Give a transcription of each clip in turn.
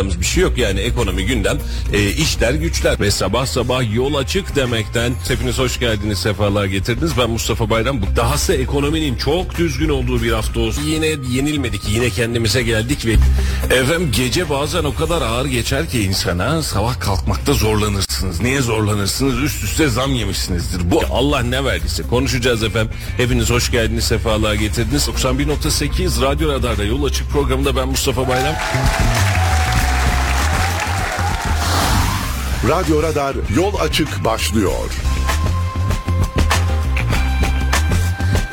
konuşmayacağımız bir şey yok. Yani ekonomi gündem, e, işler güçler ve sabah sabah yol açık demekten hepiniz hoş geldiniz, sefalar getirdiniz. Ben Mustafa Bayram. Bu dahası ekonominin çok düzgün olduğu bir hafta olsun. Yine yenilmedik, yine kendimize geldik ve efendim gece bazen o kadar ağır geçer ki insana sabah kalkmakta zorlanırsınız. Niye zorlanırsınız? Üst üste zam yemişsinizdir. Bu Allah ne verdiyse konuşacağız efendim. Hepiniz hoş geldiniz, sefalar getirdiniz. 91.8 Radyo Radar'da yol açık programında ben Mustafa Bayram. Radyo Radar yol açık başlıyor.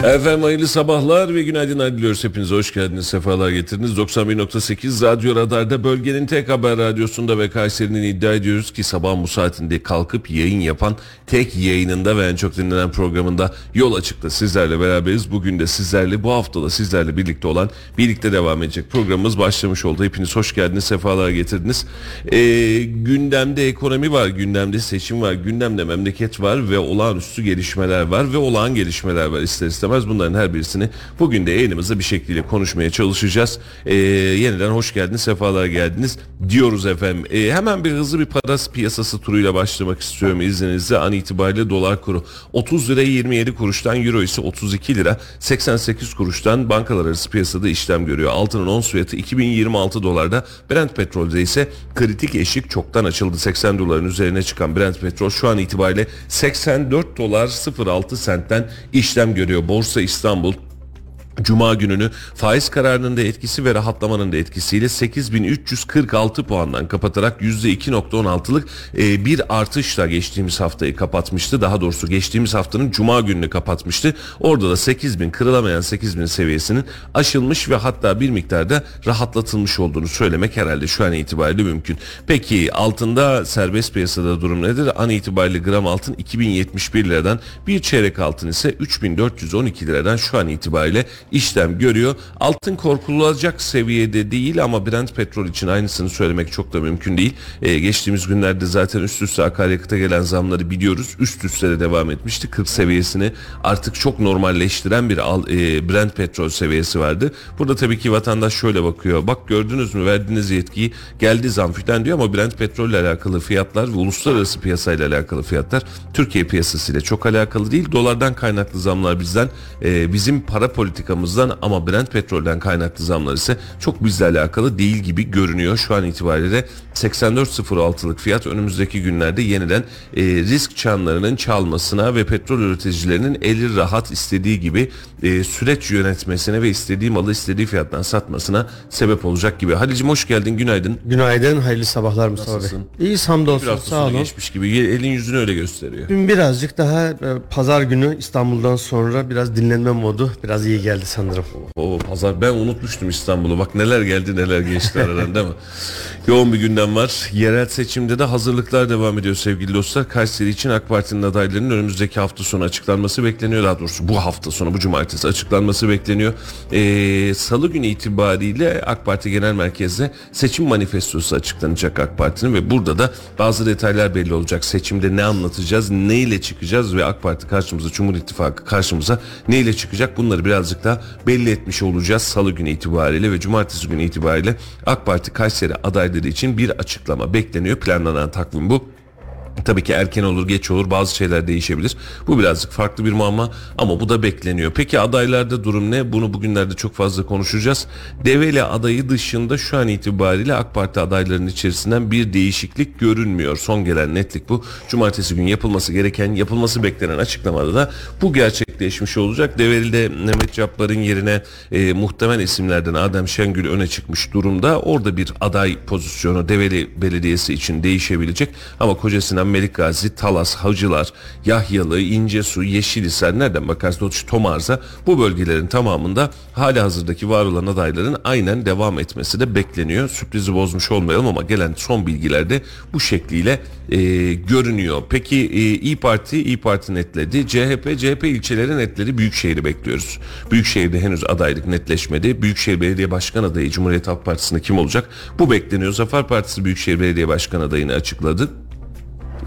Efendim hayırlı sabahlar ve günaydınlar diliyoruz. Hepinize hoş geldiniz, sefalar getirdiniz. 91.8 Radyo Radar'da bölgenin tek haber radyosunda ve Kayseri'nin iddia ediyoruz ki sabah bu saatinde kalkıp yayın yapan tek yayınında ve en çok dinlenen programında Yol Açık'ta sizlerle beraberiz. Bugün de sizlerle bu haftada sizlerle birlikte olan birlikte devam edecek programımız başlamış oldu. Hepiniz hoş geldiniz, sefalar getirdiniz. Ee, gündemde ekonomi var, gündemde seçim var, gündemde memleket var ve olağanüstü gelişmeler var ve olağan gelişmeler var ister istemez bunların her birisini bugün de yayınımızda bir şekilde konuşmaya çalışacağız. Ee, yeniden hoş geldiniz, sefalar geldiniz diyoruz efendim. Ee, hemen bir hızlı bir para piyasası turuyla başlamak istiyorum izninizle. An itibariyle dolar kuru 30 lira 27 kuruştan euro ise 32 lira 88 kuruştan bankalar arası piyasada işlem görüyor. Altının ons fiyatı 2026 dolarda Brent petrolde ise kritik eşik çoktan açıldı. 80 doların üzerine çıkan Brent petrol şu an itibariyle 84 dolar 06 sentten işlem görüyor. Borsa İstanbul Cuma gününü faiz kararının da etkisi ve rahatlamanın da etkisiyle 8346 puandan kapatarak %2.16'lık e, bir artışla geçtiğimiz haftayı kapatmıştı. Daha doğrusu geçtiğimiz haftanın cuma gününü kapatmıştı. Orada da 8000 kırılamayan 8000 seviyesinin aşılmış ve hatta bir miktarda rahatlatılmış olduğunu söylemek herhalde şu an itibariyle mümkün. Peki altında serbest piyasada durum nedir? An itibariyle gram altın 2071 liradan bir çeyrek altın ise 3412 liradan şu an itibariyle işlem görüyor. Altın korkulacak seviyede değil ama Brent petrol için aynısını söylemek çok da mümkün değil. Ee, geçtiğimiz günlerde zaten üst üste akaryakıta gelen zamları biliyoruz. Üst üste de devam etmişti. 40 seviyesini artık çok normalleştiren bir al, e, Brent petrol seviyesi vardı. Burada tabii ki vatandaş şöyle bakıyor. Bak gördünüz mü verdiğiniz yetkiyi geldi zam filan diyor ama Brent petrol ile alakalı fiyatlar ve uluslararası piyasayla alakalı fiyatlar Türkiye piyasasıyla çok alakalı değil. Dolardan kaynaklı zamlar bizden e, bizim para politikamızdan ama Brent petrolden kaynaklı zamlar ise çok bizle alakalı değil gibi görünüyor. Şu an itibariyle 84.06'lık fiyat önümüzdeki günlerde yeniden e, risk çanlarının çalmasına ve petrol üreticilerinin eli rahat istediği gibi e, süreç yönetmesine ve istediği malı istediği fiyattan satmasına sebep olacak gibi. Halicim hoş geldin günaydın. Günaydın, hayırlı sabahlar Mustafa Nasılsın? Bey. İyi hamdolsun, Biraz sağ olun. geçmiş gibi elin yüzünü öyle gösteriyor. Dün birazcık daha e, pazar günü İstanbul'dan sonra biraz dinlenme modu biraz iyi geldi sanırım. O pazar ben unutmuştum İstanbul'u. Bak neler geldi neler geçti aradan değil mi? Yoğun bir gündem var. Yerel seçimde de hazırlıklar devam ediyor sevgili dostlar. Kayseri için AK Parti'nin adaylarının önümüzdeki hafta sonu açıklanması bekleniyor. Daha doğrusu bu hafta sonu bu cumartesi açıklanması bekleniyor. Ee, Salı günü itibariyle AK Parti Genel Merkez'de seçim manifestosu açıklanacak AK Parti'nin ve burada da bazı detaylar belli olacak. Seçimde ne anlatacağız, ne ile çıkacağız ve AK Parti karşımıza, Cumhur İttifakı karşımıza ne ile çıkacak bunları birazcık daha belli etmiş olacağız Salı günü itibariyle ve Cumartesi günü itibariyle AK Parti Kayseri adayları için bir açıklama bekleniyor. Planlanan takvim bu. Tabii ki erken olur geç olur bazı şeyler değişebilir. Bu birazcık farklı bir muamma ama bu da bekleniyor. Peki adaylarda durum ne? Bunu bugünlerde çok fazla konuşacağız. Develi adayı dışında şu an itibariyle AK Parti adaylarının içerisinden bir değişiklik görünmüyor. Son gelen netlik bu. Cumartesi gün yapılması gereken, yapılması beklenen açıklamada da bu gerçekleşmiş olacak. Develi'de Mehmet Cabbar'ın yerine e, muhtemel isimlerden Adem Şengül öne çıkmış durumda. Orada bir aday pozisyonu Develi Belediyesi için değişebilecek ama Melik Gazi, Talas, Hacılar, Yahyalı, İncesu, Yeşilhisar nereden bakarsanız Tomarza bu bölgelerin tamamında hala hazırdaki var olan adayların aynen devam etmesi de bekleniyor. Sürprizi bozmuş olmayalım ama gelen son bilgilerde bu şekliyle e, görünüyor. Peki e, İyi Parti, İyi Parti netledi. CHP, CHP ilçeleri netleri Büyükşehir'i bekliyoruz. Büyükşehir'de henüz adaylık netleşmedi. Büyükşehir Belediye Başkan adayı Cumhuriyet Halk Partisi'nde kim olacak? Bu bekleniyor. Zafer Partisi Büyükşehir Belediye Başkan adayını açıkladı.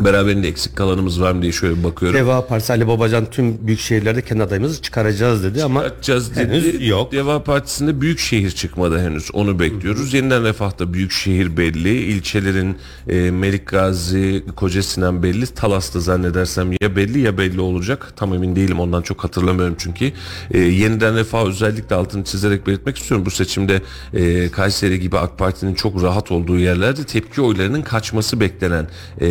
Beraberinde eksik kalanımız var mı diye şöyle bakıyorum. Deva Partisi Ali Babacan tüm büyük şehirlerde kendi adayımızı çıkaracağız dedi ama Açacağız dedi. henüz yok. Deva Partisi'nde büyük şehir çıkmadı henüz. Onu bekliyoruz. Yeniden Refah'ta büyük şehir belli. İlçelerin e, Melik Gazi, Koca Sinan belli. Talas'ta zannedersem ya belli ya belli olacak. Tam emin değilim ondan çok hatırlamıyorum çünkü. E, yeniden Refah özellikle altını çizerek belirtmek istiyorum. Bu seçimde e, Kayseri gibi AK Parti'nin çok rahat olduğu yerlerde tepki oylarının kaçması beklenen e,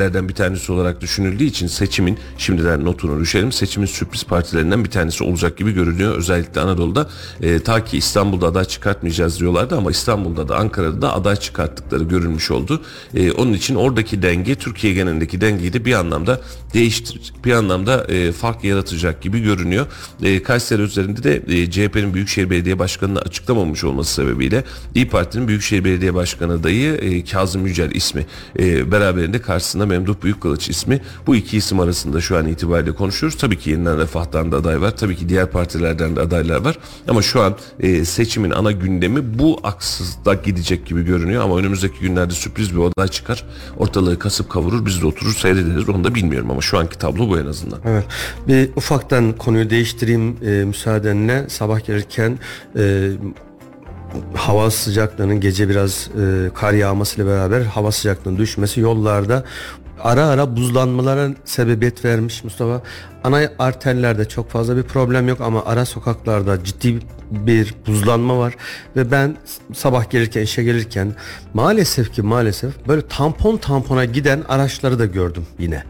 yerlerden bir tanesi olarak düşünüldüğü için seçimin şimdiden notunu düşelim. Seçimin sürpriz partilerinden bir tanesi olacak gibi görünüyor. Özellikle Anadolu'da e, ta ki İstanbul'da aday çıkartmayacağız diyorlardı ama İstanbul'da da Ankara'da da aday çıkarttıkları görülmüş oldu. E, onun için oradaki denge Türkiye genelindeki dengeyi de bir anlamda değiştirecek. Bir anlamda e, fark yaratacak gibi görünüyor. E, Kayseri üzerinde de e, CHP'nin Büyükşehir Belediye Başkanı'nı açıklamamış olması sebebiyle İyi Parti'nin Büyükşehir Belediye Başkanı adayı e, Kazım Yücel ismi e, beraberinde karşısında Memduh Büyükkılıç ismi bu iki isim arasında şu an itibariyle konuşuyoruz. Tabii ki yeniden Refah'tan da aday var. Tabii ki diğer partilerden de adaylar var. Ama şu an e, seçimin ana gündemi bu aksızda gidecek gibi görünüyor. Ama önümüzdeki günlerde sürpriz bir aday çıkar. Ortalığı kasıp kavurur. Biz de oturur seyrederiz. Onu da bilmiyorum ama şu anki tablo bu en azından. Evet. Bir ufaktan konuyu değiştireyim e, müsaadenle. Sabah gelirken e, hava sıcaklığının gece biraz e, kar yağmasıyla beraber hava sıcaklığının düşmesi yollarda ara ara buzlanmalara sebebiyet vermiş Mustafa. Ana arterlerde çok fazla bir problem yok ama ara sokaklarda ciddi bir buzlanma var ve ben sabah gelirken işe gelirken maalesef ki maalesef böyle tampon tampona giden araçları da gördüm yine.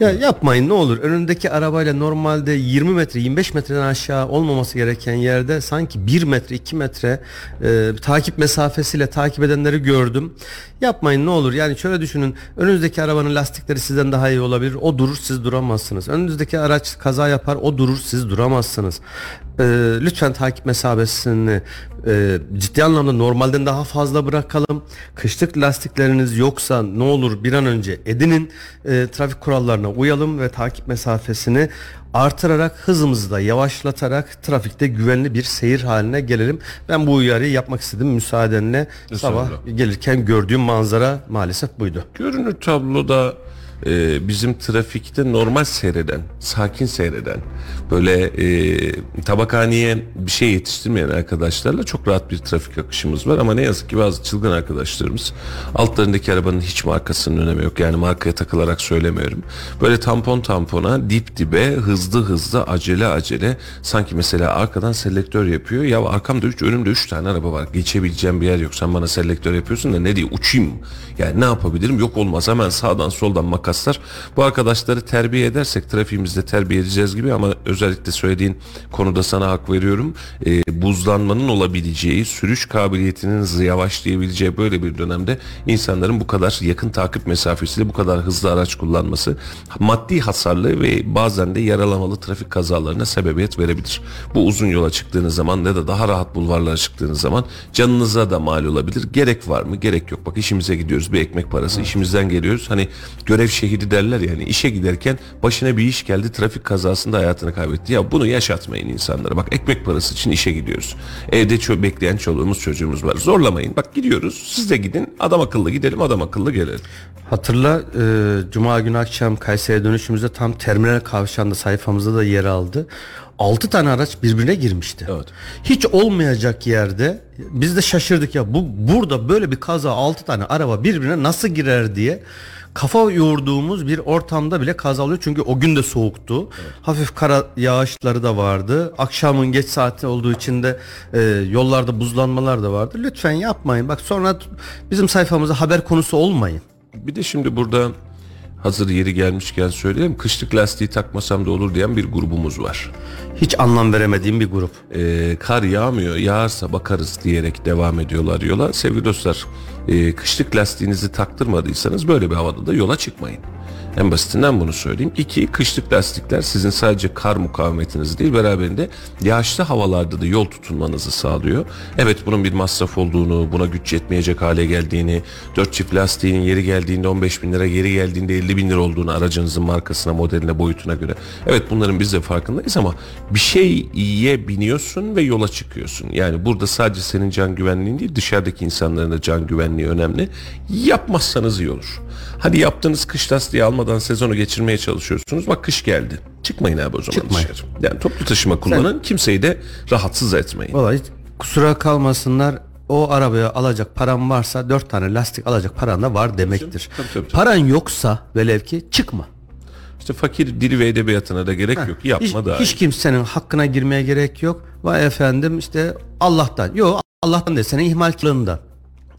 Ya yapmayın ne olur önündeki arabayla normalde 20 metre 25 metreden aşağı olmaması gereken yerde sanki 1 metre 2 metre e, takip mesafesiyle takip edenleri gördüm. Yapmayın ne olur yani şöyle düşünün önünüzdeki arabanın lastikleri sizden daha iyi olabilir o durur siz duramazsınız. Önünüzdeki araç kaza yapar o durur siz duramazsınız. E, lütfen takip mesafesini e, ciddi anlamda normalden daha fazla bırakalım. Kışlık lastikleriniz yoksa ne olur bir an önce edinin. E, trafik kurallarına uyalım ve takip mesafesini artırarak hızımızı da yavaşlatarak trafikte güvenli bir seyir haline gelelim. Ben bu uyarıyı yapmak istedim müsaadenle. Sabah gelirken gördüğüm manzara maalesef buydu. Görünür tabloda e, bizim trafikte normal seyreden, sakin seyreden, böyle e, tabakhaneye bir şey yetiştirmeyen arkadaşlarla çok rahat bir trafik akışımız var. Ama ne yazık ki bazı çılgın arkadaşlarımız altlarındaki arabanın hiç markasının önemi yok. Yani markaya takılarak söylemiyorum. Böyle tampon tampona, dip dibe, hızlı hızlı, acele acele sanki mesela arkadan selektör yapıyor. Ya arkamda 3, önümde 3 tane araba var. Geçebileceğim bir yer yok. Sen bana selektör yapıyorsun da ne diye uçayım. Yani ne yapabilirim? Yok olmaz hemen sağdan soldan makaslar. Bu arkadaşları terbiye edersek trafiğimizde terbiye edeceğiz gibi ama özellikle söylediğin konuda sana hak veriyorum. Ee, buzlanmanın olabileceği, sürüş kabiliyetinin yavaşlayabileceği böyle bir dönemde insanların bu kadar yakın takip mesafesiyle bu kadar hızlı araç kullanması maddi hasarlı ve bazen de yaralamalı trafik kazalarına sebebiyet verebilir. Bu uzun yola çıktığınız zaman ne de daha rahat bulvarlara çıktığınız zaman canınıza da mal olabilir. Gerek var mı? Gerek yok. Bak işimize gidiyoruz bir ekmek parası. işimizden geliyoruz. Hani görev şehidi derler yani işe giderken başına bir iş geldi trafik kazasında hayatını kaybetti. Ya bunu yaşatmayın insanlara. Bak ekmek parası için işe gidiyoruz. Evde çö bekleyen çoluğumuz çocuğumuz var. Zorlamayın. Bak gidiyoruz. Siz de gidin. Adam akıllı gidelim. Adam akıllı gelelim. Hatırla e, Cuma günü akşam Kayseri dönüşümüzde tam terminal kavşağında sayfamızda da yer aldı. 6 tane araç birbirine girmişti. Evet. Hiç olmayacak yerde biz de şaşırdık ya bu burada böyle bir kaza 6 tane araba birbirine nasıl girer diye kafa yoğurduğumuz bir ortamda bile kaza oluyor. Çünkü o gün de soğuktu. Hafif kara yağışları da vardı. Akşamın geç saati olduğu için de e, yollarda buzlanmalar da vardı. Lütfen yapmayın. Bak sonra bizim sayfamıza haber konusu olmayın. Bir de şimdi burada hazır yeri gelmişken söyleyeyim. Kışlık lastiği takmasam da olur diyen bir grubumuz var. Hiç anlam veremediğim bir grup. Ee, kar yağmıyor yağarsa bakarız diyerek devam ediyorlar yola. Sevgili dostlar e, kışlık lastiğinizi taktırmadıysanız böyle bir havada da yola çıkmayın. En basitinden bunu söyleyeyim. İki, kışlık lastikler sizin sadece kar mukavemetiniz değil beraberinde yağışlı havalarda da yol tutunmanızı sağlıyor. Evet bunun bir masraf olduğunu, buna güç yetmeyecek hale geldiğini, 4 çift lastiğinin yeri geldiğinde 15 bin lira, yeri geldiğinde 50 bin lira olduğunu aracınızın markasına, modeline, boyutuna göre. Evet bunların biz de farkındayız ama bir şey iyiye biniyorsun ve yola çıkıyorsun. Yani burada sadece senin can güvenliğin değil dışarıdaki insanların da can güvenliği önemli. Yapmazsanız iyi olur. Hadi yaptığınız kış lastiği almadan sezonu geçirmeye çalışıyorsunuz. Bak kış geldi. Çıkmayın abi o zaman Çıkmayın. dışarı. Yani toplu taşıma kullanın. Kimseyi de rahatsız etmeyin. Vallahi hiç kusura kalmasınlar. O arabaya alacak param varsa dört tane lastik alacak paran da var demektir. Tabii, tabii, tabii. Paran yoksa velev ki çıkma. İşte fakir dili ve edebiyatına da gerek yok. Yapma hiç, daha hiç kimsenin hakkına girmeye gerek yok. Vay efendim işte Allah'tan. Yok Allah'tan değil senin ihmalkarlığından.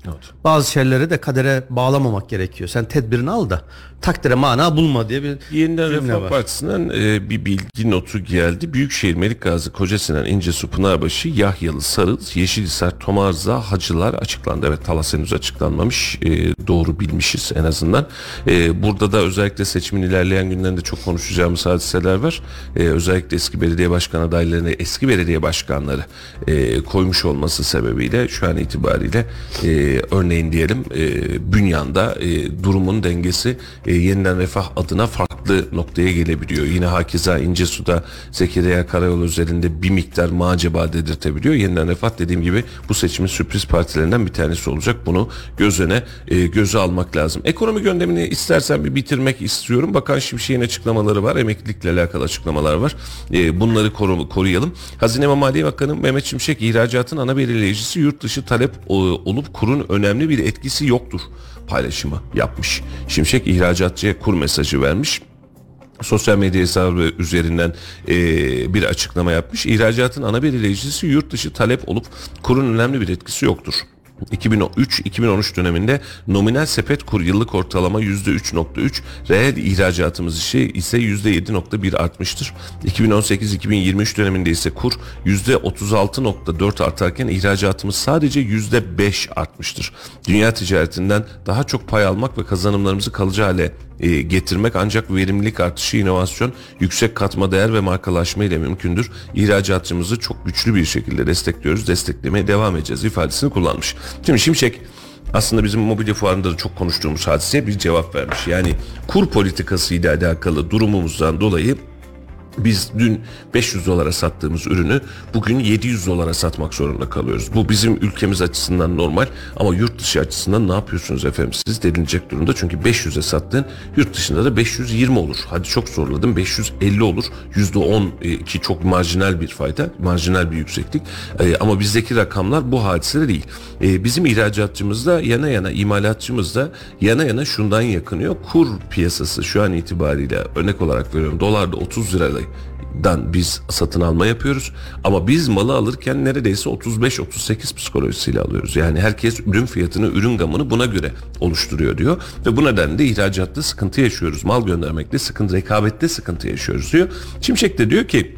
Evet. Bazı şeyleri de kadere bağlamamak gerekiyor. Sen tedbirini al da takdire mana bulma diye bir Yeniden Refah var. Partisi'nden e, bir bilgi notu geldi. Büyükşehir Melikgazi, Kocasinan, İncesu, Pınarbaşı, Yahyalı, Sarıl, Yeşilisar, Tomarza, Hacılar açıklandı. Evet Talas henüz açıklanmamış. E, doğru bilmişiz en azından. E, burada da özellikle seçimin ilerleyen günlerinde çok konuşacağımız hadiseler var. E, özellikle eski belediye başkan adaylarını, eski belediye başkanları e, koymuş olması sebebiyle şu an itibariyle e, örneğin diyelim e, Bünyan'da e, durumun dengesi e, yeniden refah adına farklı noktaya gelebiliyor. Yine hakeza İncesu'da Zekeriya Karayolu üzerinde bir miktar maceba dedirtebiliyor. Yeniden refah dediğim gibi bu seçimin sürpriz partilerinden bir tanesi olacak. Bunu göz öne e, göze almak lazım. Ekonomi gündemini istersen bir bitirmek istiyorum. Bakan Şimşek'in açıklamaları var. Emeklilikle alakalı açıklamalar var. E, bunları koru- koruyalım. Hazine ve Maliye Bakanı Mehmet Şimşek ihracatın ana belirleyicisi yurt dışı talep o- olup kurun önemli bir etkisi yoktur paylaşımı yapmış. Şimşek ihracatçıya kur mesajı vermiş sosyal medya hesabı üzerinden e, bir açıklama yapmış. İhracatın ana belirleyicisi yurt dışı talep olup kurun önemli bir etkisi yoktur. 2003-2013 döneminde nominal sepet kur yıllık ortalama %3.3, reel ihracatımız işi ise %7.1 artmıştır. 2018-2023 döneminde ise kur %36.4 artarken ihracatımız sadece %5 artmıştır. Dünya ticaretinden daha çok pay almak ve kazanımlarımızı kalıcı hale e, getirmek ancak verimlilik artışı, inovasyon, yüksek katma değer ve markalaşma ile mümkündür. İhracatçımızı çok güçlü bir şekilde destekliyoruz, desteklemeye devam edeceğiz ifadesini kullanmış. Şimdi Şimşek aslında bizim mobilya fuarında da çok konuştuğumuz hadiseye bir cevap vermiş. Yani kur politikası ile alakalı durumumuzdan dolayı biz dün 500 dolara sattığımız ürünü bugün 700 dolara satmak zorunda kalıyoruz. Bu bizim ülkemiz açısından normal ama yurt dışı açısından ne yapıyorsunuz efendim siz denilecek durumda. Çünkü 500'e sattığın yurt dışında da 520 olur. Hadi çok zorladım 550 olur. %10 e, ki çok marjinal bir fayda, marjinal bir yükseklik. E, ama bizdeki rakamlar bu hadise değil. E, bizim ihracatçımızda yana yana imalatçımızda yana yana şundan yakınıyor. Kur piyasası şu an itibariyle örnek olarak veriyorum dolarda 30 lirayla dan biz satın alma yapıyoruz ama biz malı alırken neredeyse 35-38 psikolojisiyle alıyoruz. Yani herkes ürün fiyatını, ürün gamını buna göre oluşturuyor diyor ve bu nedenle de ihracatta sıkıntı yaşıyoruz. Mal göndermekte sıkıntı, rekabette sıkıntı yaşıyoruz diyor. Şimşek de diyor ki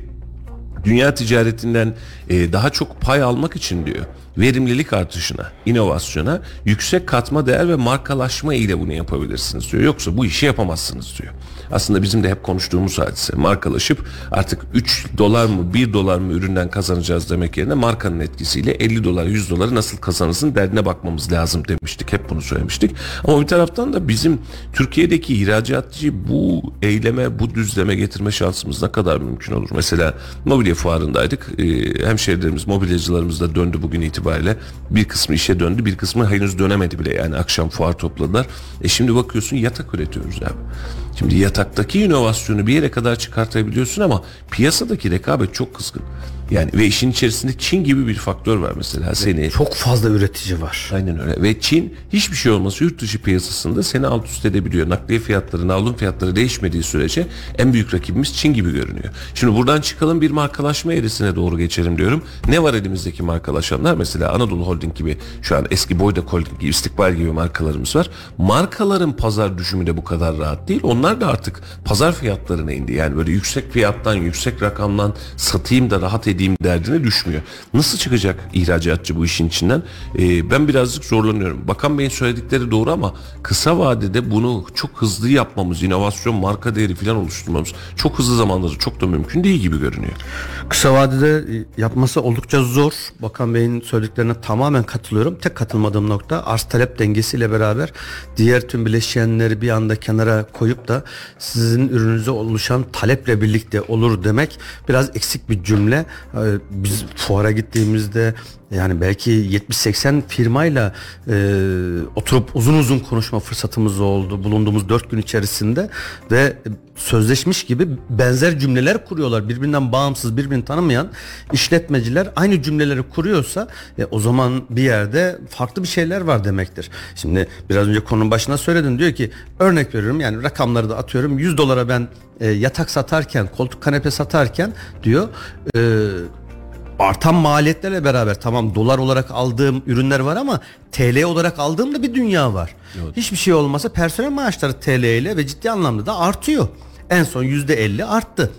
dünya ticaretinden e, daha çok pay almak için diyor verimlilik artışına, inovasyona, yüksek katma değer ve markalaşma ile bunu yapabilirsiniz diyor. Yoksa bu işi yapamazsınız diyor. Aslında bizim de hep konuştuğumuz hadise markalaşıp artık 3 dolar mı 1 dolar mı üründen kazanacağız demek yerine markanın etkisiyle 50 dolar 100 doları nasıl kazanırsın derdine bakmamız lazım demiştik. Hep bunu söylemiştik. Ama bir taraftan da bizim Türkiye'deki ihracatçıyı bu eyleme, bu düzleme getirme şansımız ne kadar mümkün olur? Mesela mobilya fuarındaydık. Ee, hemşehrilerimiz, mobilyacılarımız da döndü bugün itibariyle. Bir kısmı işe döndü, bir kısmı henüz dönemedi bile. Yani akşam fuar topladılar. E şimdi bakıyorsun yatak üretiyoruz abi. Şimdi yataktaki inovasyonu bir yere kadar çıkartabiliyorsun ama piyasadaki rekabet çok kızgın. Yani ve işin içerisinde Çin gibi bir faktör var mesela seni. Çok fazla üretici var. Aynen öyle. Ve Çin hiçbir şey olması yurt dışı piyasasında seni alt üst edebiliyor. Nakliye fiyatları, navlun fiyatları değişmediği sürece en büyük rakibimiz Çin gibi görünüyor. Şimdi buradan çıkalım bir markalaşma eğrisine doğru geçelim diyorum. Ne var elimizdeki markalaşanlar? Mesela Anadolu Holding gibi şu an eski Boydak Holding gibi, İstikbal gibi markalarımız var. Markaların pazar düşümü de bu kadar rahat değil. Onlar da artık pazar fiyatlarına indi. Yani böyle yüksek fiyattan, yüksek rakamdan satayım da rahat edeyim istemediğim derdine düşmüyor. Nasıl çıkacak ihracatçı bu işin içinden? Ee, ben birazcık zorlanıyorum. Bakan Bey'in söyledikleri doğru ama kısa vadede bunu çok hızlı yapmamız, inovasyon, marka değeri falan oluşturmamız çok hızlı zamanda da çok da mümkün değil gibi görünüyor. Kısa vadede e, yapması oldukça zor. Bakan Bey'in söylediklerine tamamen katılıyorum. Tek katılmadığım nokta arz talep dengesiyle beraber diğer tüm bileşenleri bir anda kenara koyup da sizin ürününüze oluşan taleple birlikte olur demek biraz eksik bir cümle. Ee, Biz fuara gittiğimizde yani belki 70-80 firmayla e, oturup uzun uzun konuşma fırsatımız oldu bulunduğumuz 4 gün içerisinde ve sözleşmiş gibi benzer cümleler kuruyorlar. Birbirinden bağımsız, birbirini tanımayan işletmeciler aynı cümleleri kuruyorsa e, o zaman bir yerde farklı bir şeyler var demektir. Şimdi biraz önce konunun başına söyledin diyor ki örnek veriyorum yani rakamları da atıyorum 100 dolara ben e, yatak satarken, koltuk kanepe satarken diyor e, artan maliyetlerle beraber tamam dolar olarak aldığım ürünler var ama TL olarak aldığım da bir dünya var. Hiçbir şey olmasa personel maaşları TL ile ve ciddi anlamda da artıyor. En son %50 arttı.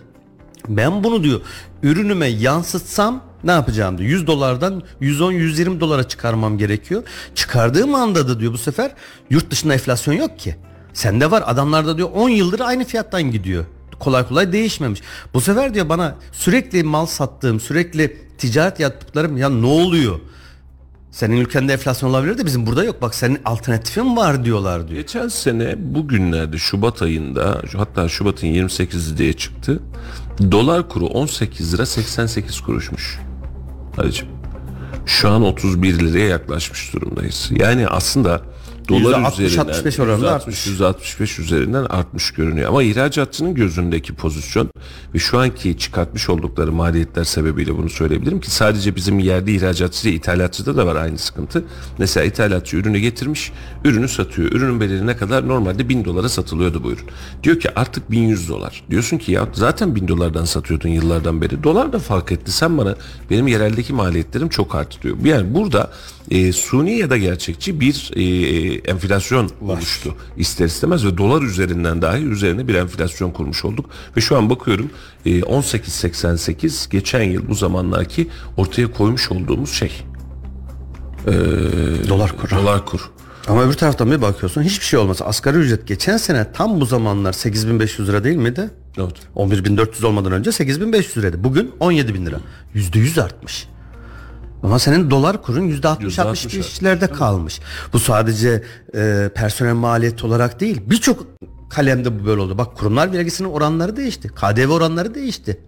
Ben bunu diyor ürünüme yansıtsam ne yapacağım diyor. 100 dolardan 110-120 dolara çıkarmam gerekiyor. Çıkardığım anda da diyor bu sefer yurt dışında enflasyon yok ki. Sende var adamlarda diyor 10 yıldır aynı fiyattan gidiyor. Kolay kolay değişmemiş. Bu sefer diyor bana sürekli mal sattığım, sürekli ticaret yaptıklarım ya ne oluyor? Senin ülkende enflasyon olabilir de bizim burada yok. Bak senin alternatifin var diyorlar diyor. Geçen sene bugünlerde Şubat ayında hatta Şubat'ın 28'i diye çıktı. Dolar kuru 18 lira 88 kuruşmuş. Hacım. Şu an 31 liraya yaklaşmış durumdayız. Yani aslında dolar %60, üzerinden 65 oranında %60, artmış. %65 üzerinden artmış görünüyor. Ama ihracatçının gözündeki pozisyon ve şu anki çıkartmış oldukları maliyetler sebebiyle bunu söyleyebilirim ki sadece bizim yerli ihracatçı değil ithalatçıda da var aynı sıkıntı. Mesela ithalatçı ürünü getirmiş, ürünü satıyor. Ürünün bedeli ne kadar? Normalde 1000 dolara satılıyordu bu ürün. Diyor ki artık 1100 dolar. Diyorsun ki ya zaten 1000 dolardan satıyordun yıllardan beri. Dolar da fark etti. Sen bana benim yereldeki maliyetlerim çok arttı diyor. Yani burada e, suni ya da gerçekçi bir e, enflasyon oluştu ister istemez ve dolar üzerinden dahi üzerine bir enflasyon kurmuş olduk ve şu an bakıyorum e, 18.88 geçen yıl bu zamanlarki ortaya koymuş olduğumuz şey Dolar kuru. dolar kur. Ama öbür taraftan bir bakıyorsun hiçbir şey olmasa asgari ücret geçen sene tam bu zamanlar 8500 lira değil miydi? Evet. 11400 olmadan önce 8500 liraydı. Bugün 17000 lira. %100 artmış. Ama senin dolar kurun %60-65'lerde kalmış. Bu sadece e, personel maliyeti olarak değil. Birçok kalemde bu böyle oldu. Bak kurumlar vergisinin oranları değişti. KDV oranları değişti.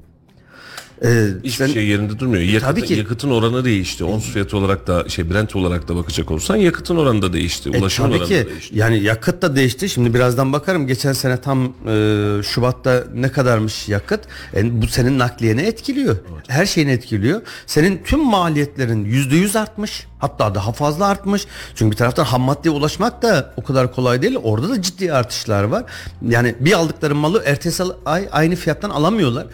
E, Hiçbir sen- şey yerinde durmuyor. Yakıtın, Tabii ki. yakıtın oranı değişti. Ons fiyatı olarak da şey Brent olarak da bakacak olsan yakıtın oranı da değişti. E, Ulaşım tabii oranı ki da değişti. yani yakıt da değişti. Şimdi birazdan bakarım. Geçen sene tam e, Şubat'ta ne kadarmış yakıt? E, bu senin nakliyeni etkiliyor. Her şeyini etkiliyor. Senin tüm maliyetlerin yüzde yüz artmış. Hatta daha fazla artmış. Çünkü bir taraftan ham maddeye ulaşmak da o kadar kolay değil. Orada da ciddi artışlar var. Yani bir aldıkları malı ertesi ay aynı fiyattan alamıyorlar.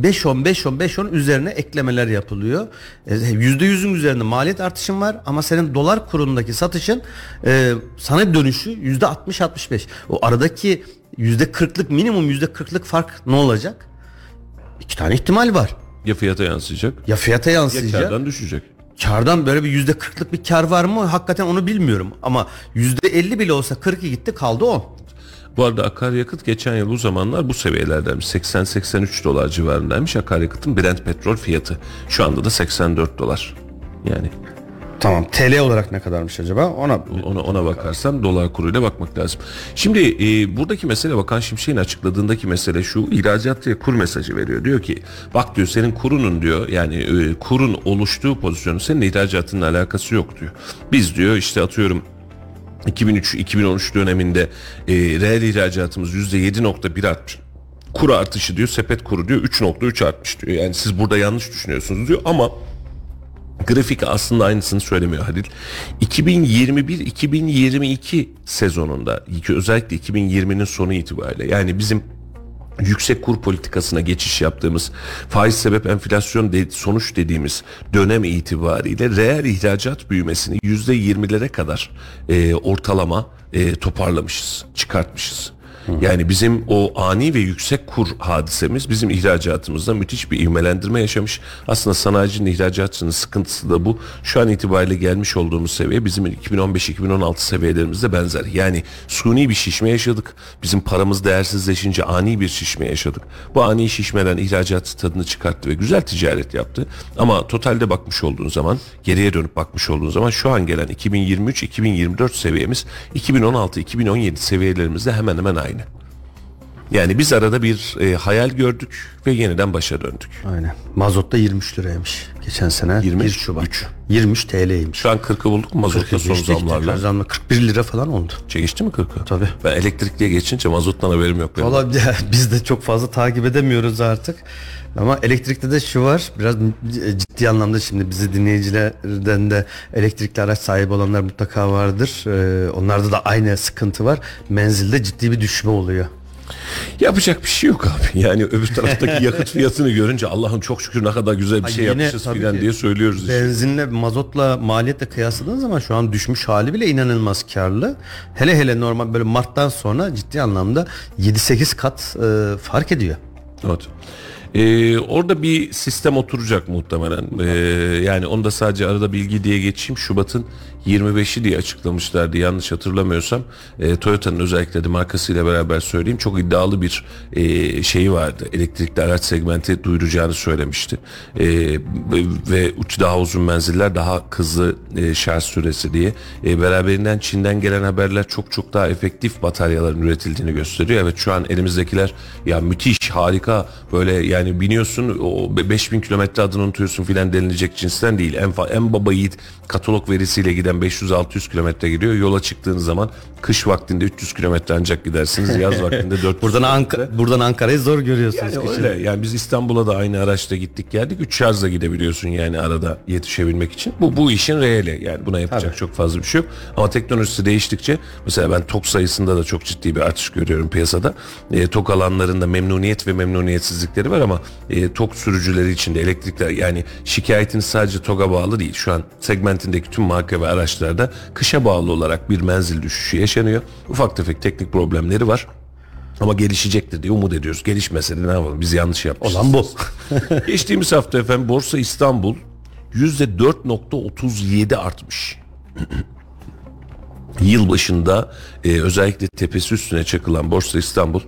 5-10 5-10 5-10 üzerine eklemeler yapılıyor. E, %100'ün üzerinde maliyet artışın var ama senin dolar kurundaki satışın e, sana dönüşü %60-65. O aradaki %40'lık minimum %40'lık fark ne olacak? İki tane ihtimal var. Ya fiyata yansıyacak Ya fiyata ya yansıyacak. kardan düşecek. Kardan böyle bir yüzde kırklık bir kar var mı? Hakikaten onu bilmiyorum. Ama yüzde elli bile olsa 40'ı gitti kaldı o. Bu arada akaryakıt geçen yıl bu zamanlar bu seviyelerdeymiş. 80-83 dolar civarındaymış akaryakıtın Brent petrol fiyatı. Şu anda da 84 dolar. Yani Tamam TL olarak ne kadarmış acaba? Ona ona, ona bakarsam dolar kuruyla bakmak lazım. Şimdi e, buradaki mesele Bakan Şimşek'in açıkladığındaki mesele şu ihracatçıya kur mesajı veriyor. Diyor ki bak diyor senin kurunun diyor yani e, kurun oluştuğu pozisyonun senin ihracatınla alakası yok diyor. Biz diyor işte atıyorum 2003-2013 döneminde e, reel ihracatımız %7.1 artmış. Kur artışı diyor sepet kuru diyor 3.3 artmış diyor. Yani siz burada yanlış düşünüyorsunuz diyor ama grafik aslında aynısını söylemiyor Halil. 2021-2022 sezonunda özellikle 2020'nin sonu itibariyle yani bizim yüksek kur politikasına geçiş yaptığımız faiz sebep enflasyon de, sonuç dediğimiz dönem itibariyle reel ihracat büyümesini yüzde yirmilere kadar e, ortalama e, toparlamışız, çıkartmışız. Yani bizim o ani ve yüksek kur hadisemiz bizim ihracatımızda müthiş bir ivmelendirme yaşamış. Aslında sanayicinin ihracatçının sıkıntısı da bu. Şu an itibariyle gelmiş olduğumuz seviye bizim 2015-2016 seviyelerimize benzer. Yani suni bir şişme yaşadık. Bizim paramız değersizleşince ani bir şişme yaşadık. Bu ani şişmeden ihracat tadını çıkarttı ve güzel ticaret yaptı. Ama totalde bakmış olduğun zaman, geriye dönüp bakmış olduğun zaman şu an gelen 2023-2024 seviyemiz 2016-2017 seviyelerimizde hemen hemen aynı. line Yani biz arada bir e, hayal gördük ve yeniden başa döndük. Aynen. Mazot da 23 liraymış. Geçen sene 23, 1 Şubat. üç. 23 TL'ymiş. Şu an 40'ı bulduk mu mazotta son zamlarla? zamla 41 lira falan oldu. Geçti mi 40'ı? Tabii. Ben elektrikliye geçince mazottan haberim yok. benim. Valla biz de çok fazla takip edemiyoruz artık. Ama elektrikte de şu var biraz ciddi anlamda şimdi bizi dinleyicilerden de elektrikli araç sahibi olanlar mutlaka vardır. Ee, onlarda da aynı sıkıntı var. Menzilde ciddi bir düşme oluyor. Yapacak bir şey yok abi. Yani öbür taraftaki yakıt fiyatını görünce Allah'ım çok şükür ne kadar güzel bir Ay şey yine yapmışız tabii filan ki diye söylüyoruz. işte. Benzinle, mazotla, maliyetle kıyasladığın zaman şu an düşmüş hali bile inanılmaz karlı. Hele hele normal böyle Mart'tan sonra ciddi anlamda 7-8 kat e, fark ediyor. Evet. Ee, orada bir sistem oturacak muhtemelen. Ee, yani onu da sadece arada bilgi diye geçeyim. Şubat'ın 25'i diye açıklamışlardı yanlış hatırlamıyorsam. Ee, Toyota'nın özellikle de markasıyla beraber söyleyeyim çok iddialı bir e, şeyi vardı. Elektrikli araç segmenti duyuracağını söylemişti. Ee, ve daha uzun menziller daha hızlı e, şarj süresi diye. E, beraberinden Çin'den gelen haberler çok çok daha efektif bataryaların üretildiğini gösteriyor. Evet şu an elimizdekiler ya müthiş harika böyle yani biniyorsun o 5000 kilometre adını unutuyorsun filan denilecek cinsten değil. En, en baba yiğit katalog verisiyle giden 500-600 kilometre gidiyor. Yola çıktığınız zaman kış vaktinde 300 kilometre ancak gidersiniz. Yaz vaktinde 400 Buradan. Ankara buradan Ankara'yı zor görüyorsunuz. Yani kışın. öyle. Yani biz İstanbul'a da aynı araçla gittik geldik. Üç şarjla gidebiliyorsun yani arada yetişebilmek için. Bu bu işin reali. Yani buna yapacak çok fazla bir şey yok. Ama teknolojisi değiştikçe mesela ben tok sayısında da çok ciddi bir artış görüyorum piyasada. E, tok alanlarında memnuniyet ve memnuniyetsizlikleri var ama e, tok sürücüleri için de elektrikler yani şikayetiniz sadece TOG'a bağlı değil. Şu an segmentindeki tüm marka ve araçlarda kışa bağlı olarak bir menzil düşüşü yaşanıyor. Ufak tefek teknik problemleri var. Ama gelişecektir diye umut ediyoruz. Gelişmese de ne yapalım biz yanlış yapmışız. Olan bu. Geçtiğimiz hafta efendim Borsa İstanbul %4.37 artmış. Yılbaşında e, özellikle tepesi üstüne çakılan Borsa İstanbul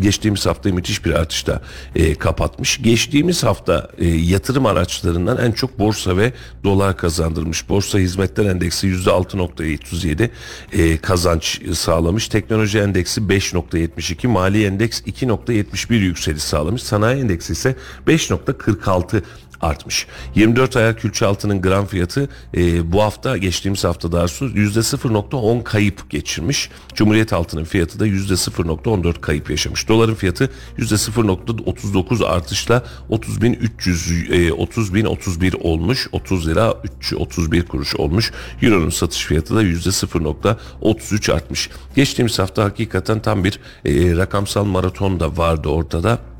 geçtiğimiz haftayı müthiş bir artışla e, kapatmış. Geçtiğimiz hafta e, yatırım araçlarından en çok borsa ve dolar kazandırmış. Borsa hizmetler endeksi %6.37 e, kazanç sağlamış. Teknoloji endeksi 5.72, mali endeks 2.71 yükseliş sağlamış. Sanayi endeksi ise 5.46 artmış. 24 ayar külçe altının gram fiyatı e, bu hafta geçtiğimiz hafta daha doğrusu %0.10 kayıp geçirmiş. Cumhuriyet altının fiyatı da %0.14 kayıp yaşamış. Doların fiyatı %0.39 artışla 30.300 e, 30.031 olmuş. 30 lira 331 kuruş olmuş. Euro'nun satış fiyatı da %0.33 artmış. Geçtiğimiz hafta hakikaten tam bir e, rakamsal maraton da vardı ortada.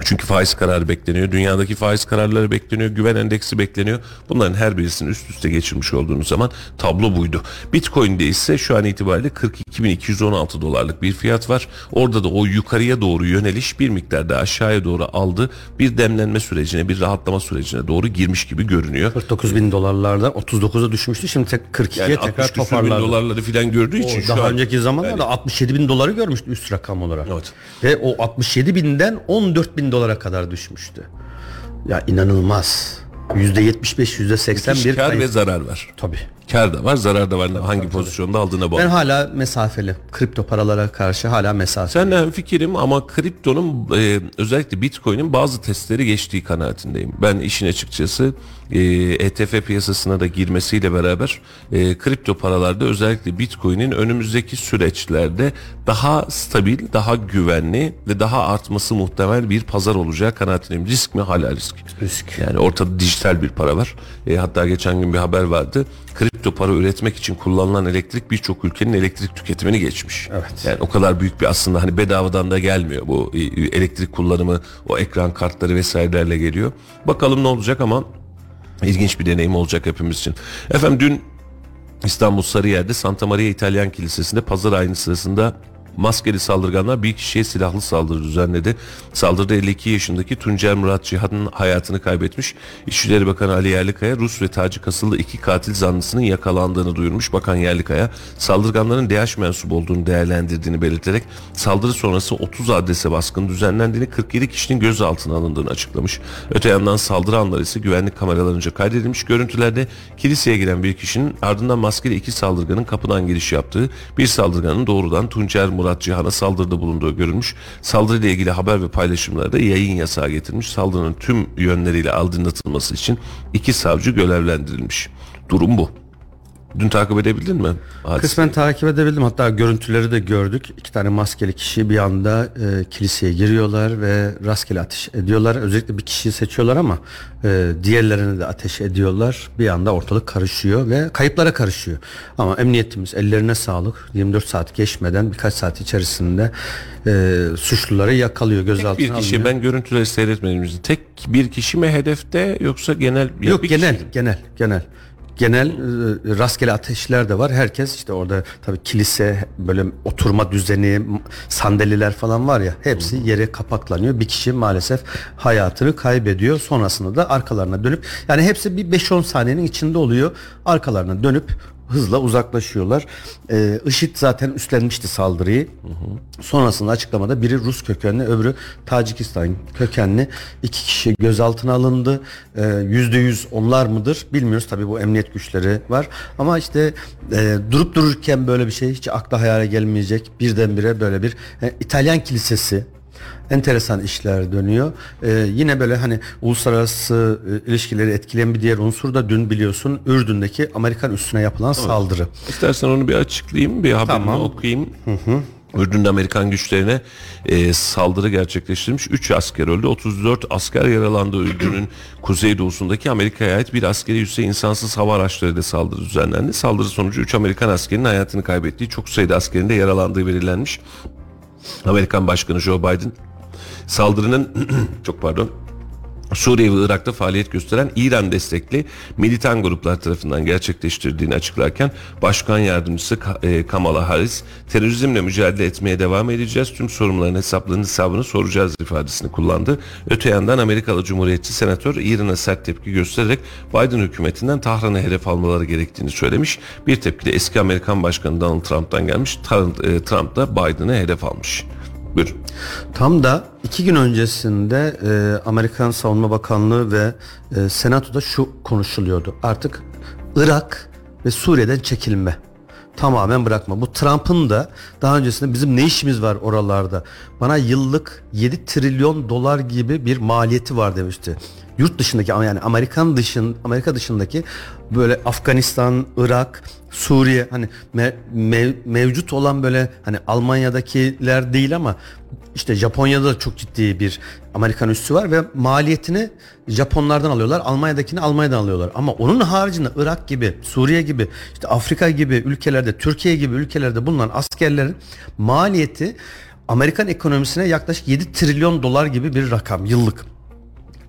Çünkü faiz kararı bekleniyor. Dünyadaki faiz kararları bekleniyor. Güven endeksi bekleniyor. Bunların her birisini üst üste geçirmiş olduğunuz zaman tablo buydu. Bitcoin'de ise şu an itibariyle 42.216 dolarlık bir fiyat var. Orada da o yukarıya doğru yöneliş bir miktar da aşağıya doğru aldı. Bir demlenme sürecine, bir rahatlama sürecine doğru girmiş gibi görünüyor. 49 bin dolarlardan 39'a düşmüştü. Şimdi tek 42'ye Yani tekrar 60 küsur bin toparladı. dolarları filan gördüğü O için şu daha an önceki zamanlarda 67 bin doları görmüştü üst rakam olarak. Evet. Ve o 67 binden 14 bin dolara kadar düşmüştü. Ya inanılmaz. %75, %80 müthiş bir kar kayıp. ve zarar var. Tabii. Kar da var, zarar da var. Hangi pozisyonda aldığına bağlı. Ben hala mesafeli. Kripto paralara karşı hala mesafeli. Seninle fikrim ama kriptonun e, özellikle bitcoin'in bazı testleri geçtiği kanaatindeyim. Ben işin açıkçası e, ETF piyasasına da girmesiyle beraber e, kripto paralarda özellikle bitcoin'in önümüzdeki süreçlerde daha stabil, daha güvenli ve daha artması muhtemel bir pazar olacağı kanaatindeyim. Risk mi? Hala risk. Risk. Yani ortada dijital bir para var. E, hatta geçen gün bir haber vardı. Kripto para üretmek için kullanılan elektrik birçok ülkenin elektrik tüketimini geçmiş. Evet. Yani o kadar büyük bir aslında hani bedavadan da gelmiyor bu e, elektrik kullanımı, o ekran kartları vesairelerle geliyor. Bakalım ne olacak ama ilginç bir deneyim olacak hepimiz için. Efendim dün İstanbul Sarıyer'de Santa Maria İtalyan Kilisesi'nde pazar ayini sırasında Maskeli saldırganlar bir kişiye silahlı saldırı düzenledi. Saldırıda 52 yaşındaki Tuncer Murat Cihan'ın hayatını kaybetmiş. İçişleri Bakanı Ali Yerlikaya Rus ve Tacik asıllı iki katil zanlısının yakalandığını duyurmuş. Bakan Yerlikaya saldırganların DH mensubu olduğunu değerlendirdiğini belirterek saldırı sonrası 30 adrese baskın düzenlendiğini 47 kişinin gözaltına alındığını açıklamış. Öte yandan saldırı anları ise güvenlik kameralarınca kaydedilmiş. Görüntülerde kiliseye giren bir kişinin ardından maskeli iki saldırganın kapıdan giriş yaptığı, bir saldırganın doğrudan Tuncer Murat Cihan'a saldırıda bulunduğu görülmüş. Saldırıyla ilgili haber ve paylaşımlarda yayın yasağı getirmiş. Saldırının tüm yönleriyle aydınlatılması için iki savcı görevlendirilmiş. Durum bu. Dün takip edebildin mi? Hadiseyi? Kısmen takip edebildim. Hatta görüntüleri de gördük. İki tane maskeli kişi bir anda e, kiliseye giriyorlar ve rastgele ateş ediyorlar. Özellikle bir kişiyi seçiyorlar ama e, diğerlerini de ateş ediyorlar. Bir anda ortalık karışıyor ve kayıplara karışıyor. Ama emniyetimiz ellerine sağlık. 24 saat geçmeden birkaç saat içerisinde e, suçluları yakalıyor, gözaltına bir kişi alınıyor. ben görüntüleri seyretmedim. Tek bir kişi mi hedefte yoksa genel Yok bir genel, kişi genel, genel. Genel e, rastgele ateşler de var. Herkes işte orada tabii kilise böyle oturma düzeni, sandalyeler falan var ya hepsi yere kapaklanıyor. Bir kişi maalesef hayatını kaybediyor. Sonrasında da arkalarına dönüp yani hepsi bir 5-10 saniyenin içinde oluyor. Arkalarına dönüp hızla uzaklaşıyorlar. Ee, IŞİD zaten üstlenmişti saldırıyı. Sonrasında açıklamada biri Rus kökenli öbürü Tacikistan kökenli iki kişi gözaltına alındı. Ee, Yüzde yüz onlar mıdır bilmiyoruz. Tabii bu emniyet güçleri var. Ama işte e, durup dururken böyle bir şey hiç akla hayale gelmeyecek. Birdenbire böyle bir e, İtalyan kilisesi enteresan işler dönüyor. Ee, yine böyle hani uluslararası e, ilişkileri etkileyen bir diğer unsur da dün biliyorsun Ürdün'deki Amerikan üssüne yapılan saldırı. İstersen onu bir açıklayayım, bir haberini Tamam. okuyayım. Ürdün'de Amerikan güçlerine e, saldırı gerçekleştirmiş. 3 asker öldü. 34 asker yaralandı. Ürdün'ün kuzeydoğusundaki Amerika'ya ait bir askeri üsse insansız hava araçlarıyla saldırı düzenlendi. Saldırı sonucu 3 Amerikan askerinin hayatını kaybettiği, çok sayıda askerin de yaralandığı belirlenmiş. Amerikan Başkanı Joe Biden saldırının çok pardon Suriye ve Irak'ta faaliyet gösteren İran destekli militan gruplar tarafından gerçekleştirdiğini açıklarken Başkan Yardımcısı e, Kamala Harris terörizmle mücadele etmeye devam edeceğiz. Tüm sorumluların hesaplarının hesabını soracağız ifadesini kullandı. Öte yandan Amerikalı Cumhuriyetçi Senatör İran'a sert tepki göstererek Biden hükümetinden Tahran'ı hedef almaları gerektiğini söylemiş. Bir tepki de eski Amerikan Başkanı Donald Trump'tan gelmiş. Tar- e, Trump da Biden'ı hedef almış. Buyurun. Tam da iki gün öncesinde e, Amerikan Savunma Bakanlığı ve e, Senato'da şu konuşuluyordu. Artık Irak ve Suriye'den çekilme. Tamamen bırakma. Bu Trump'ın da daha öncesinde bizim ne işimiz var oralarda? Bana yıllık 7 trilyon dolar gibi bir maliyeti var demişti. Yurt dışındaki yani Amerikan dışın Amerika dışındaki böyle Afganistan, Irak, Suriye hani me- mev- mevcut olan böyle hani Almanya'dakiler değil ama işte Japonya'da da çok ciddi bir Amerikan üssü var ve maliyetini Japonlardan alıyorlar. Almanya'dakini Almanya'dan alıyorlar. Ama onun haricinde Irak gibi, Suriye gibi, işte Afrika gibi ülkelerde, Türkiye gibi ülkelerde bulunan askerlerin maliyeti Amerikan ekonomisine yaklaşık 7 trilyon dolar gibi bir rakam yıllık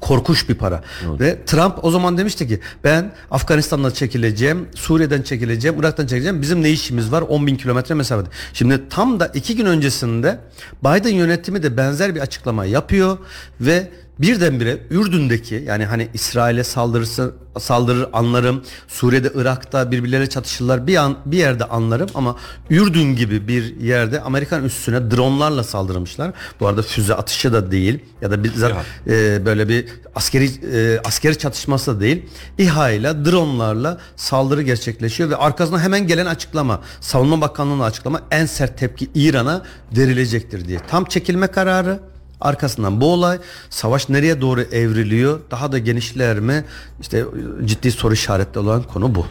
korkunç bir para. Ve Trump o zaman demişti ki ben Afganistan'dan çekileceğim, Suriye'den çekileceğim, Irak'tan çekileceğim. Bizim ne işimiz var? 10 bin kilometre mesafede. Şimdi tam da iki gün öncesinde Biden yönetimi de benzer bir açıklama yapıyor ve birdenbire Ürdün'deki yani hani İsrail'e saldırısı saldırır anlarım. Suriye'de Irak'ta birbirleriyle çatışırlar bir an bir yerde anlarım ama Ürdün gibi bir yerde Amerikan üssüne dronlarla saldırmışlar. Bu arada füze atışı da değil ya da bizzat e, böyle bir askeri e, askeri çatışması da değil. İHA ile dronlarla saldırı gerçekleşiyor ve arkasına hemen gelen açıklama Savunma Bakanlığı'nın açıklama en sert tepki İran'a verilecektir diye. Tam çekilme kararı Arkasından bu olay savaş nereye doğru evriliyor? Daha da genişler mi? İşte ciddi soru işaretli olan konu bu.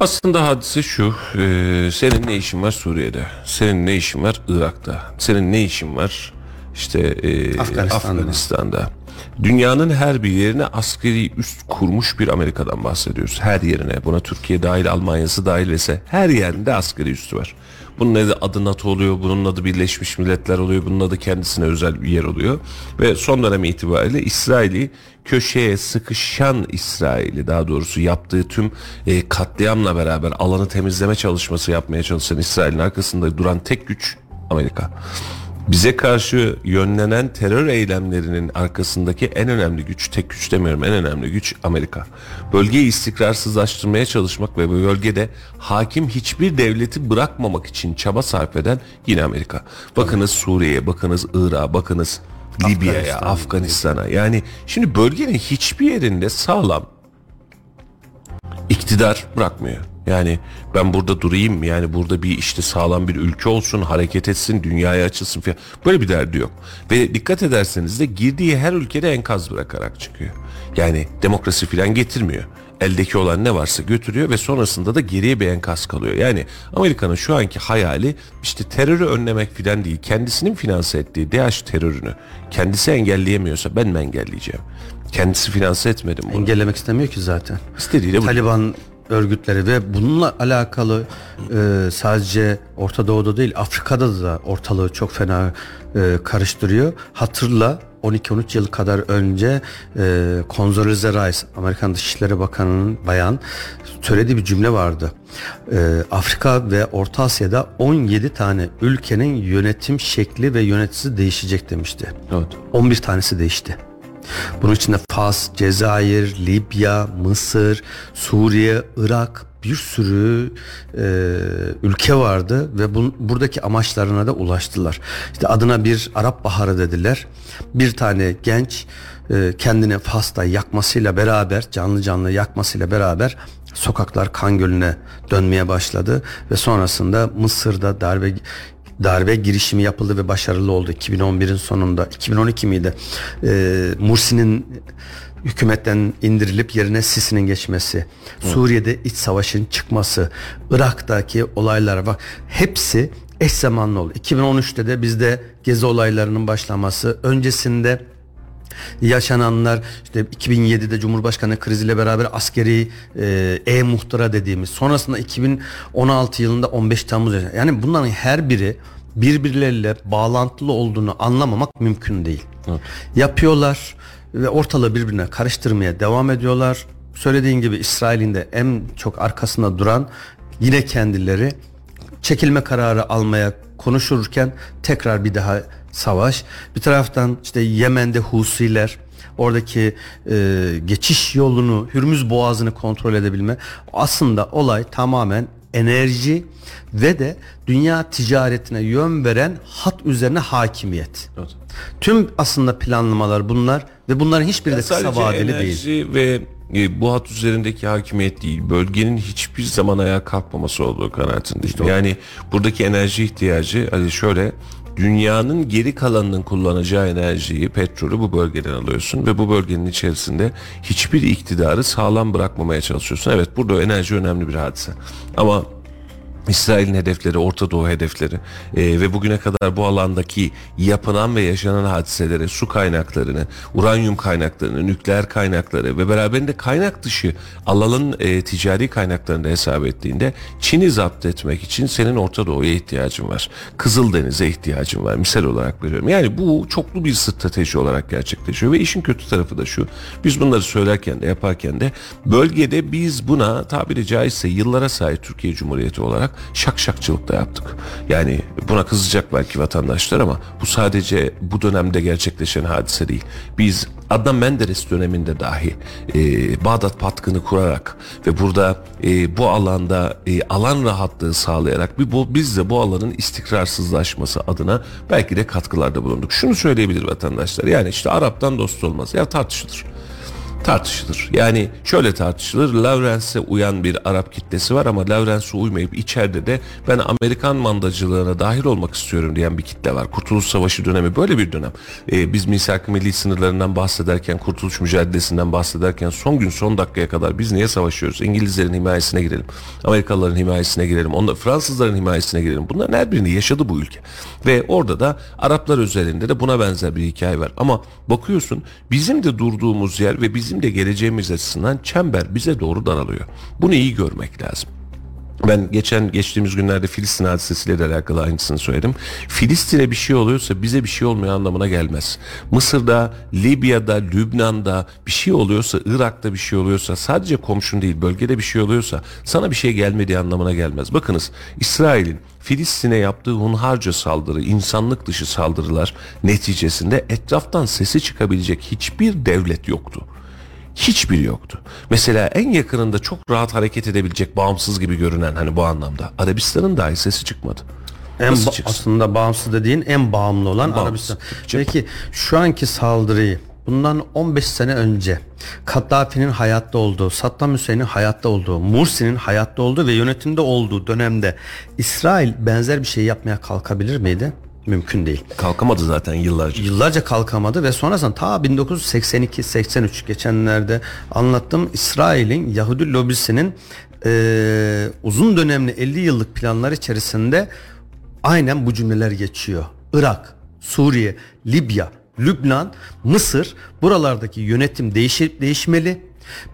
Aslında hadise şu, e, senin ne işin var Suriye'de, senin ne işin var Irak'ta, senin ne işin var işte e, Afganistan'da. Afganistan'da. Dünyanın her bir yerine askeri üst kurmuş bir Amerika'dan bahsediyoruz. Her yerine, buna Türkiye dahil, Almanya'sı dahil ise her yerinde askeri üstü var. Bunun adı, NATO oluyor, bunun adı Birleşmiş Milletler oluyor, bunun adı kendisine özel bir yer oluyor. Ve son dönem itibariyle İsrail'i köşeye sıkışan İsrail'i daha doğrusu yaptığı tüm e, katliamla beraber alanı temizleme çalışması yapmaya çalışan İsrail'in arkasında duran tek güç Amerika. Bize karşı yönlenen terör eylemlerinin arkasındaki en önemli güç, tek güç demiyorum en önemli güç Amerika. Bölgeyi istikrarsızlaştırmaya çalışmak ve bu bölgede hakim hiçbir devleti bırakmamak için çaba sarf eden yine Amerika. Bakınız Suriye'ye, bakınız Irak'a, bakınız Libya'ya, Afganistan. Afganistan'a. Yani şimdi bölgenin hiçbir yerinde sağlam iktidar bırakmıyor. Yani ben burada durayım yani burada bir işte sağlam bir ülke olsun hareket etsin dünyaya açılsın falan böyle bir derdi yok. Ve dikkat ederseniz de girdiği her ülkede enkaz bırakarak çıkıyor. Yani demokrasi falan getirmiyor. Eldeki olan ne varsa götürüyor ve sonrasında da geriye bir enkaz kalıyor. Yani Amerika'nın şu anki hayali işte terörü önlemek filan değil. Kendisinin finanse ettiği DH terörünü kendisi engelleyemiyorsa ben mi engelleyeceğim? Kendisi finanse etmedi bunu. Engellemek istemiyor ki zaten. İstediği de bu. Taliban örgütleri ve bununla alakalı e, sadece Orta Doğu'da değil Afrika'da da ortalığı çok fena e, karıştırıyor. Hatırla 12-13 yıl kadar önce e, Condoleezza Rice Amerikan Dışişleri Bakanı'nın bayan söylediği bir cümle vardı. E, Afrika ve Orta Asya'da 17 tane ülkenin yönetim şekli ve yöneticisi değişecek demişti. Evet. 11 tanesi değişti. Bunun içinde Fas, Cezayir, Libya, Mısır, Suriye, Irak bir sürü e, ülke vardı ve bun, buradaki amaçlarına da ulaştılar. İşte adına bir Arap Baharı dediler. Bir tane genç e, kendini Fas'ta yakmasıyla beraber canlı canlı yakmasıyla beraber sokaklar kan gölüne dönmeye başladı ve sonrasında Mısır'da darbe darbe girişimi yapıldı ve başarılı oldu. 2011'in sonunda 2012 miydi? Ee, Mursi'nin hükümetten indirilip yerine Sisi'nin geçmesi Suriye'de iç savaşın çıkması Irak'taki olaylar bak hepsi eş zamanlı oldu. 2013'te de bizde gezi olaylarının başlaması öncesinde yaşananlar işte 2007'de Cumhurbaşkanı kriziyle beraber askeri e, e-muhtıra dediğimiz sonrasında 2016 yılında 15 Temmuz yani bunların her biri birbirleriyle bağlantılı olduğunu anlamamak mümkün değil. Yapıyorlar ve ortalığı birbirine karıştırmaya devam ediyorlar. Söylediğin gibi İsrail'in de en çok arkasında duran yine kendileri çekilme kararı almaya konuşurken tekrar bir daha savaş. Bir taraftan işte Yemen'de Husiler oradaki e, geçiş yolunu Hürmüz Boğazı'nı kontrol edebilme. Aslında olay tamamen enerji ve de dünya ticaretine yön veren hat üzerine hakimiyet. Evet. Tüm aslında planlamalar bunlar ve bunların hiçbiri de kısa Sadece vadeli enerji değil. ve e, bu hat üzerindeki hakimiyet değil. Bölgenin hiçbir zaman ayağa kalkmaması olduğu kanaatindeyim. yani buradaki enerji ihtiyacı hani şöyle dünyanın geri kalanının kullanacağı enerjiyi, petrolü bu bölgeden alıyorsun ve bu bölgenin içerisinde hiçbir iktidarı sağlam bırakmamaya çalışıyorsun. Evet burada enerji önemli bir hadise. Ama İsrail'in hedefleri, Orta Doğu hedefleri e, ve bugüne kadar bu alandaki yapılan ve yaşanan hadiselere, su kaynaklarını, uranyum kaynaklarını, nükleer kaynakları ve beraberinde kaynak dışı alanın e, ticari kaynaklarını da hesap ettiğinde Çin'i zapt etmek için senin Orta Doğu'ya ihtiyacın var. Kızıldeniz'e ihtiyacın var. Misal olarak veriyorum. Yani bu çoklu bir strateji olarak gerçekleşiyor ve işin kötü tarafı da şu. Biz bunları söylerken de yaparken de bölgede biz buna tabiri caizse yıllara sahip Türkiye Cumhuriyeti olarak şakşakçılık da yaptık. Yani buna kızacak belki vatandaşlar ama bu sadece bu dönemde gerçekleşen hadise değil. Biz Adnan Menderes döneminde dahi e, Bağdat Patkını kurarak ve burada e, bu alanda e, alan rahatlığı sağlayarak bir bu, biz de bu alanın istikrarsızlaşması adına belki de katkılarda bulunduk. Şunu söyleyebilir vatandaşlar yani işte Arap'tan dost olmaz ya tartışılır tartışılır. Yani şöyle tartışılır. Lawrence'e uyan bir Arap kitlesi var ama Lawrence'e uymayıp içeride de ben Amerikan mandacılığına dahil olmak istiyorum diyen bir kitle var. Kurtuluş Savaşı dönemi böyle bir dönem. Ee, biz misak milli sınırlarından bahsederken, kurtuluş mücadelesinden bahsederken son gün son dakikaya kadar biz niye savaşıyoruz? İngilizlerin himayesine girelim. Amerikalıların himayesine girelim. Onlar, Fransızların himayesine girelim. Bunların her birini yaşadı bu ülke. Ve orada da Araplar özelinde de buna benzer bir hikaye var. Ama bakıyorsun bizim de durduğumuz yer ve bizim de geleceğimiz açısından çember bize doğru daralıyor. Bunu iyi görmek lazım. Ben geçen geçtiğimiz günlerde Filistin hadisesiyle de alakalı aynısını söyledim. Filistin'e bir şey oluyorsa bize bir şey olmuyor anlamına gelmez. Mısır'da, Libya'da, Lübnan'da bir şey oluyorsa, Irak'ta bir şey oluyorsa, sadece komşun değil bölgede bir şey oluyorsa sana bir şey gelmediği anlamına gelmez. Bakınız İsrail'in Filistin'e yaptığı hunharca saldırı, insanlık dışı saldırılar neticesinde etraftan sesi çıkabilecek hiçbir devlet yoktu. Hiçbiri yoktu. Mesela en yakınında çok rahat hareket edebilecek bağımsız gibi görünen hani bu anlamda Arabistan'ın dahi sesi çıkmadı. En Nasıl ba- çıksın? aslında bağımsız dediğin en bağımlı olan Bağımsız. Arabistan. Tabii Peki şu anki saldırıyı bundan 15 sene önce Kaddafi'nin hayatta olduğu, Saddam Hüseyin'in hayatta olduğu, Mursi'nin hayatta olduğu ve yönetimde olduğu dönemde İsrail benzer bir şey yapmaya kalkabilir miydi? Mümkün değil. Kalkamadı zaten yıllarca. Yıllarca kalkamadı ve sonrasında ta 1982-83 geçenlerde anlattım İsrail'in Yahudi lobisinin eee, uzun dönemli 50 yıllık planlar içerisinde aynen bu cümleler geçiyor. Irak, Suriye, Libya, Lübnan, Mısır buralardaki yönetim değişip değişmeli.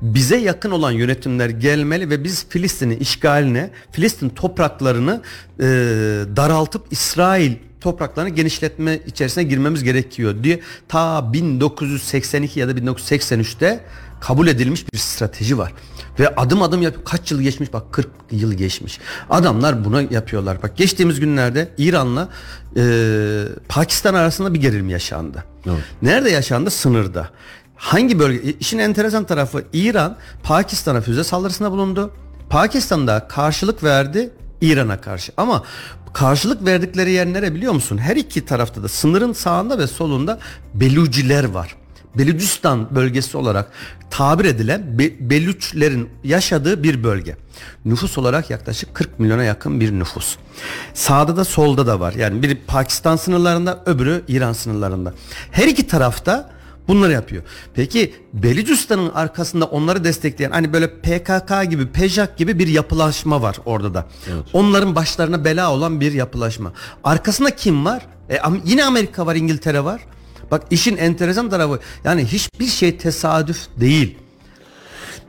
Bize yakın olan yönetimler gelmeli ve biz Filistin'in işgaline, Filistin topraklarını eee, daraltıp İsrail topraklarını genişletme içerisine girmemiz gerekiyor diye ta 1982 ya da 1983'te kabul edilmiş bir strateji var. Ve adım adım yap kaç yıl geçmiş bak 40 yıl geçmiş. Adamlar bunu yapıyorlar. Bak geçtiğimiz günlerde İran'la e, Pakistan arasında bir gerilim yaşandı. Nerede yaşandı? Sınırda. Hangi bölge? İşin enteresan tarafı İran Pakistan'a füze saldırısında bulundu. Pakistan'da karşılık verdi İran'a karşı. Ama karşılık verdikleri yer nere biliyor musun? Her iki tarafta da sınırın sağında ve solunda Beluciler var. Belucistan bölgesi olarak tabir edilen Be- Belüçlerin yaşadığı bir bölge. Nüfus olarak yaklaşık 40 milyona yakın bir nüfus. Sağda da solda da var. Yani biri Pakistan sınırlarında, öbürü İran sınırlarında. Her iki tarafta Bunları yapıyor. Peki Belucistan'ın arkasında onları destekleyen hani böyle PKK gibi, PEJAK gibi bir yapılaşma var orada da. Onların başlarına bela olan bir yapılaşma. Arkasında kim var? E, yine Amerika var, İngiltere var. Bak işin enteresan tarafı yani hiçbir şey tesadüf değil.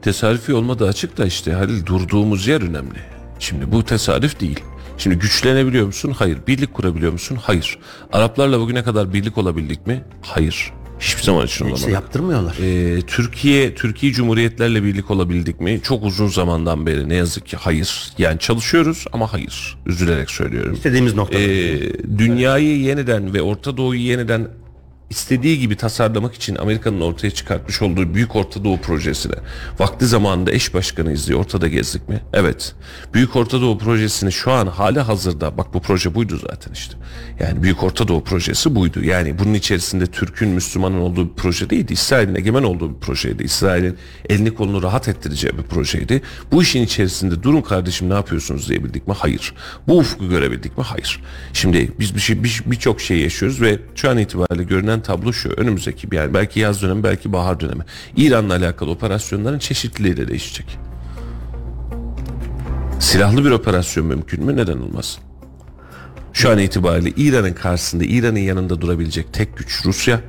Tesadüfi olmadığı açık da işte Halil durduğumuz yer önemli. Şimdi bu tesadüf değil. Şimdi güçlenebiliyor musun? Hayır. Birlik kurabiliyor musun? Hayır. Araplarla bugüne kadar birlik olabildik mi? Hayır. Hiçbir zaman için olamadık. İşte yaptırmıyorlar. Ee, Türkiye Türkiye Cumhuriyetlerle birlik olabildik mi? Çok uzun zamandan beri ne yazık ki hayır. Yani çalışıyoruz ama hayır. Üzülerek söylüyorum. İstediğimiz noktada. Ee, dünyayı yeniden ve Orta Doğu'yu yeniden istediği gibi tasarlamak için Amerika'nın ortaya çıkartmış olduğu Büyük Orta Doğu projesine vakti zamanında eş başkanıyız diye ortada gezdik mi? Evet. Büyük Orta Doğu projesini şu an hali hazırda bak bu proje buydu zaten işte. Yani Büyük Orta Doğu projesi buydu. Yani bunun içerisinde Türk'ün Müslümanın olduğu bir proje değildi. İsrail'in egemen olduğu bir projeydi. İsrail'in elini kolunu rahat ettireceği bir projeydi. Bu işin içerisinde durun kardeşim ne yapıyorsunuz diyebildik mi? Hayır. Bu ufku görebildik mi? Hayır. Şimdi biz bir şey bir- birçok şey yaşıyoruz ve şu an itibariyle görünen tablo şu. Önümüzdeki bir yani belki yaz dönemi belki bahar dönemi. İran'la alakalı operasyonların çeşitliliği de değişecek. Silahlı bir operasyon mümkün mü? Neden olmaz? Şu an itibariyle İran'ın karşısında İran'ın yanında durabilecek tek güç Rusya.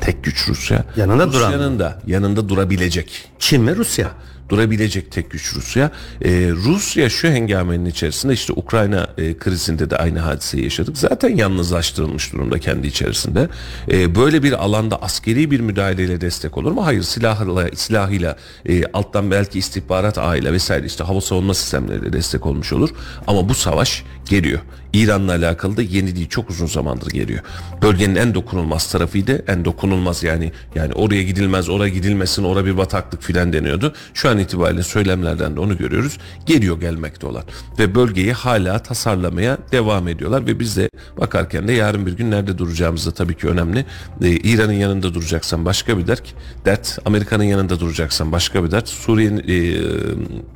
Tek güç Rusya. Yanında duran. Rusya'nın da yanında durabilecek Çin ve Rusya. Durabilecek tek güç Rusya. Ee, Rusya şu hengamenin içerisinde işte Ukrayna e, krizinde de aynı hadiseyi yaşadık. Zaten yalnızlaştırılmış durumda kendi içerisinde. Ee, böyle bir alanda askeri bir müdahaleyle destek olur mu? Hayır silahla, silahıyla e, alttan belki istihbarat ağıyla vesaire işte hava savunma sistemleriyle destek olmuş olur. Ama bu savaş geliyor. İran'la alakalı da yeni değil çok uzun zamandır geliyor. Bölgenin en dokunulmaz tarafıydı. En dokunulmaz yani yani oraya gidilmez, oraya gidilmesin, oraya bir bataklık filan deniyordu. Şu an itibariyle söylemlerden de onu görüyoruz. Geliyor gelmekte olan. Ve bölgeyi hala tasarlamaya devam ediyorlar ve biz de bakarken de yarın bir gün nerede duracağımız da tabii ki önemli. Ee, İran'ın yanında duracaksan başka bir dert. Dert Amerika'nın yanında duracaksan başka bir dert. Suriye'nin e,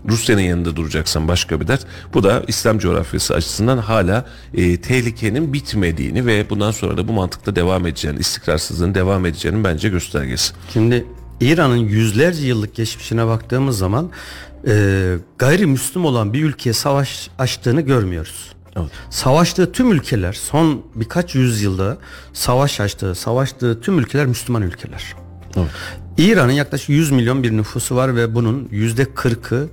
Rusya'nın yanında duracaksan başka bir dert. Bu da İslam coğrafyası açısından hala e, tehlikenin bitmediğini ve bundan sonra da bu mantıkta devam edeceğini, istikrarsızlığın devam edeceğinin bence göstergesi. Şimdi İran'ın yüzlerce yıllık geçmişine baktığımız zaman e, gayrimüslim olan bir ülkeye savaş açtığını görmüyoruz. Evet. Savaştığı tüm ülkeler son birkaç yüzyılda savaş açtığı, savaştığı tüm ülkeler Müslüman ülkeler. Evet. İran'ın yaklaşık 100 milyon bir nüfusu var ve bunun yüzde 40'ı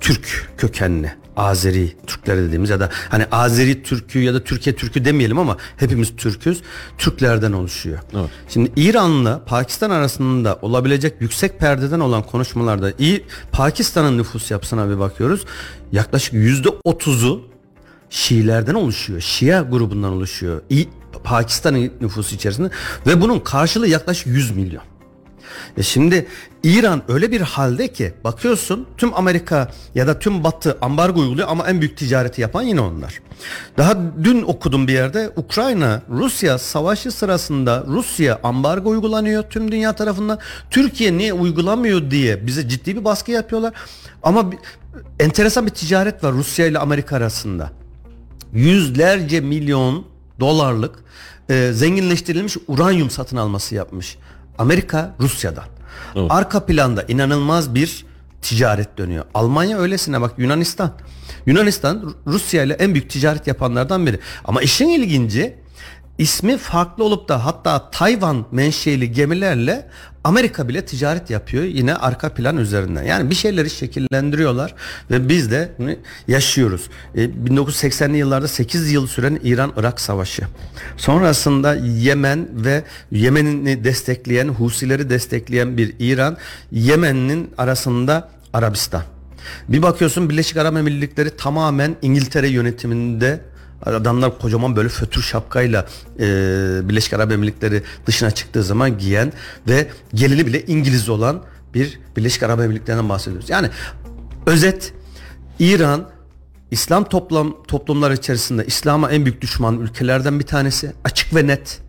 Türk kökenli. Azeri Türkler dediğimiz ya da hani Azeri Türkü ya da Türkiye Türkü demeyelim ama hepimiz Türküz. Türklerden oluşuyor. Evet. Şimdi İran'la Pakistan arasında olabilecek yüksek perdeden olan konuşmalarda İ- Pakistan'ın nüfus yapısına bir bakıyoruz. Yaklaşık yüzde otuzu Şiilerden oluşuyor. Şia grubundan oluşuyor. İ- Pakistan'ın nüfusu içerisinde ve bunun karşılığı yaklaşık 100 milyon. E şimdi İran öyle bir halde ki bakıyorsun tüm Amerika ya da tüm Batı ambargo uyguluyor ama en büyük ticareti yapan yine onlar. Daha dün okudum bir yerde Ukrayna Rusya savaşı sırasında Rusya ambargo uygulanıyor tüm dünya tarafından. Türkiye niye uygulamıyor diye bize ciddi bir baskı yapıyorlar. Ama bir, enteresan bir ticaret var Rusya ile Amerika arasında yüzlerce milyon dolarlık e, zenginleştirilmiş uranyum satın alması yapmış. Amerika Rusya'dan. Evet. Arka planda inanılmaz bir ticaret dönüyor. Almanya öylesine bak Yunanistan. Yunanistan Rusya ile en büyük ticaret yapanlardan biri. Ama işin ilginci ismi farklı olup da hatta Tayvan menşeli gemilerle Amerika bile ticaret yapıyor yine arka plan üzerinden. Yani bir şeyleri şekillendiriyorlar ve biz de yaşıyoruz. E, 1980'li yıllarda 8 yıl süren İran-Irak savaşı. Sonrasında Yemen ve Yemen'i destekleyen, Husileri destekleyen bir İran, Yemen'in arasında Arabistan. Bir bakıyorsun Birleşik Arap Emirlikleri tamamen İngiltere yönetiminde adamlar kocaman böyle fötür şapkayla e, Birleşik Arap Emirlikleri dışına çıktığı zaman giyen ve gelini bile İngiliz olan bir Birleşik Arap Emirlikleri'nden bahsediyoruz. Yani özet İran İslam toplam toplumlar içerisinde İslam'a en büyük düşman ülkelerden bir tanesi. Açık ve net.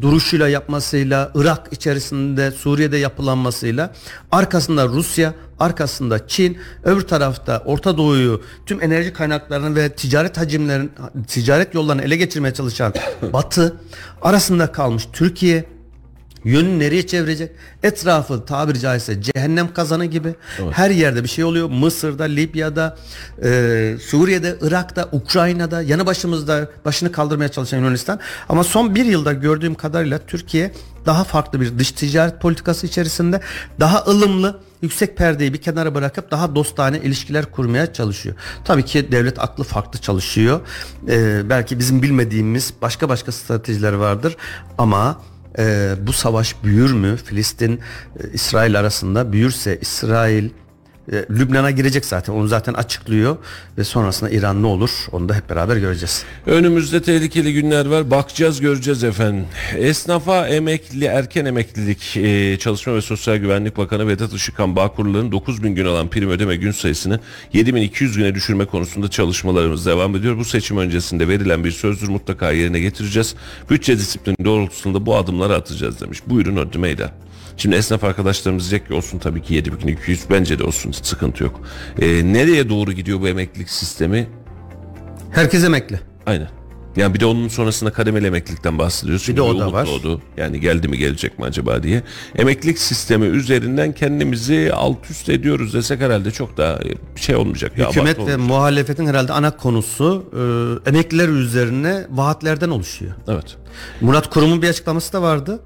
Duruşuyla yapmasıyla, Irak içerisinde, Suriye'de yapılanmasıyla, arkasında Rusya, arkasında Çin, öbür tarafta Orta Doğu'yu tüm enerji kaynaklarını ve ticaret hacimlerin, ticaret yollarını ele geçirmeye çalışan Batı, arasında kalmış Türkiye, Yönünü nereye çevirecek? Etrafı tabiri caizse cehennem kazanı gibi. Her yerde bir şey oluyor. Mısır'da, Libya'da, e, Suriye'de, Irak'ta, Ukrayna'da, yanı başımızda başını kaldırmaya çalışan Yunanistan. Ama son bir yılda gördüğüm kadarıyla Türkiye daha farklı bir dış ticaret politikası içerisinde daha ılımlı yüksek perdeyi bir kenara bırakıp daha dostane ilişkiler kurmaya çalışıyor. Tabii ki devlet aklı farklı çalışıyor. E, belki bizim bilmediğimiz başka başka stratejiler vardır ama e, bu savaş büyür mü? Filistin e, İsrail arasında büyürse İsrail Lübnan'a girecek zaten onu zaten açıklıyor ve sonrasında İran ne olur onu da hep beraber göreceğiz. Önümüzde tehlikeli günler var. Bakacağız göreceğiz efendim. Esnafa emekli erken emeklilik e, Çalışma ve Sosyal Güvenlik Bakanı Vedat Işıkhan Bağkurluların 9000 gün alan prim ödeme gün sayısını 7200 güne düşürme konusunda çalışmalarımız devam ediyor. Bu seçim öncesinde verilen bir sözdür mutlaka yerine getireceğiz. Bütçe disiplini doğrultusunda bu adımları atacağız demiş. Buyurun ödü meydan. Şimdi esnaf arkadaşlarımız diyecek ki olsun tabii ki 7200 bence de olsun sıkıntı yok. E, nereye doğru gidiyor bu emeklilik sistemi? Herkes emekli. Aynen. Yani bir de onun sonrasında kademeli emeklilikten bahsediyoruz. Şimdi de o bir da var. Doğdu. Yani geldi mi gelecek mi acaba diye. Emeklilik sistemi üzerinden kendimizi alt üst ediyoruz desek herhalde çok daha bir şey olmayacak. Ya, Hükümet ve olmayacak. muhalefetin herhalde ana konusu e, emekliler üzerine vaatlerden oluşuyor. Evet. Murat Kurum'un bir açıklaması da vardı.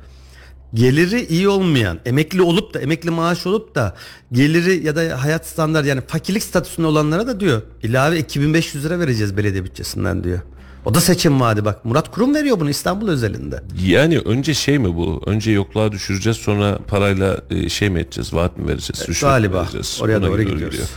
Geliri iyi olmayan, emekli olup da emekli maaş olup da geliri ya da hayat standart yani fakirlik statüsünde olanlara da diyor ilave 2500 lira vereceğiz belediye bütçesinden diyor. O da seçim vaadi bak. Murat Kurum veriyor bunu İstanbul özelinde. Yani önce şey mi bu? Önce yokluğa düşüreceğiz sonra parayla e, şey mi edeceğiz? Vaat mi vereceğiz? Mi galiba. vereceğiz? Oraya Buna doğru gidiyor, gidiyoruz. gidiyor.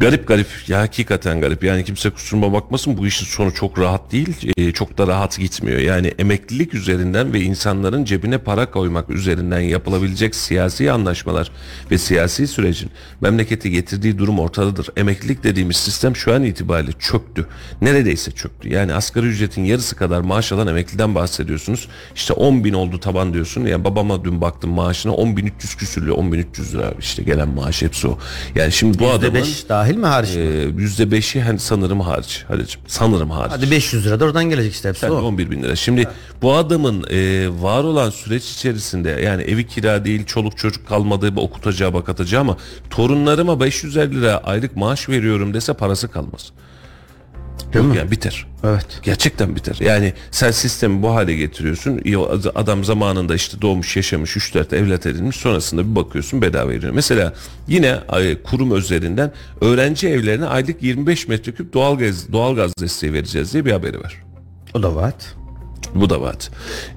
Garip garip. Ya hakikaten garip. Yani kimse kusuruma bakmasın. Bu işin sonu çok rahat değil. e, çok da rahat gitmiyor. Yani emeklilik üzerinden ve insanların cebine para koymak üzerinden yapılabilecek siyasi anlaşmalar ve siyasi sürecin memleketi getirdiği durum ortadadır. Emeklilik dediğimiz sistem şu an itibariyle çöktü. Neredeyse çöktü. Yani asgari ücretin yarısı kadar maaş alan emekliden bahsediyorsunuz. İşte 10 bin oldu taban diyorsun. Yani babama dün baktım maaşına 10 bin 300 küsürlü 10 bin 300 lira işte gelen maaş hepsi o. Yani şimdi bu adamın %5 dahil mi hariç? e, %5'i hani sanırım hariç. Halicim, sanırım hariç. Hadi 500 lira da oradan gelecek işte hepsi Yani o. 11 bin lira. Şimdi bu adamın e, var olan süreç içerisinde yani evi kira değil çoluk çocuk kalmadığı okutacağı bakatacağı ama torunlarıma 550 lira aylık maaş veriyorum dese parası kalmaz. Değil Yok mi? yani biter. Evet. Gerçekten biter. Yani sen sistemi bu hale getiriyorsun. İyi, Adam zamanında işte doğmuş, yaşamış, 3-4 evlat edinmiş. Sonrasında bir bakıyorsun bedava veriyor. Mesela yine kurum üzerinden öğrenci evlerine aylık 25 metreküp doğalgaz, doğalgaz desteği vereceğiz diye bir haberi var. O da vaat. Bu da var.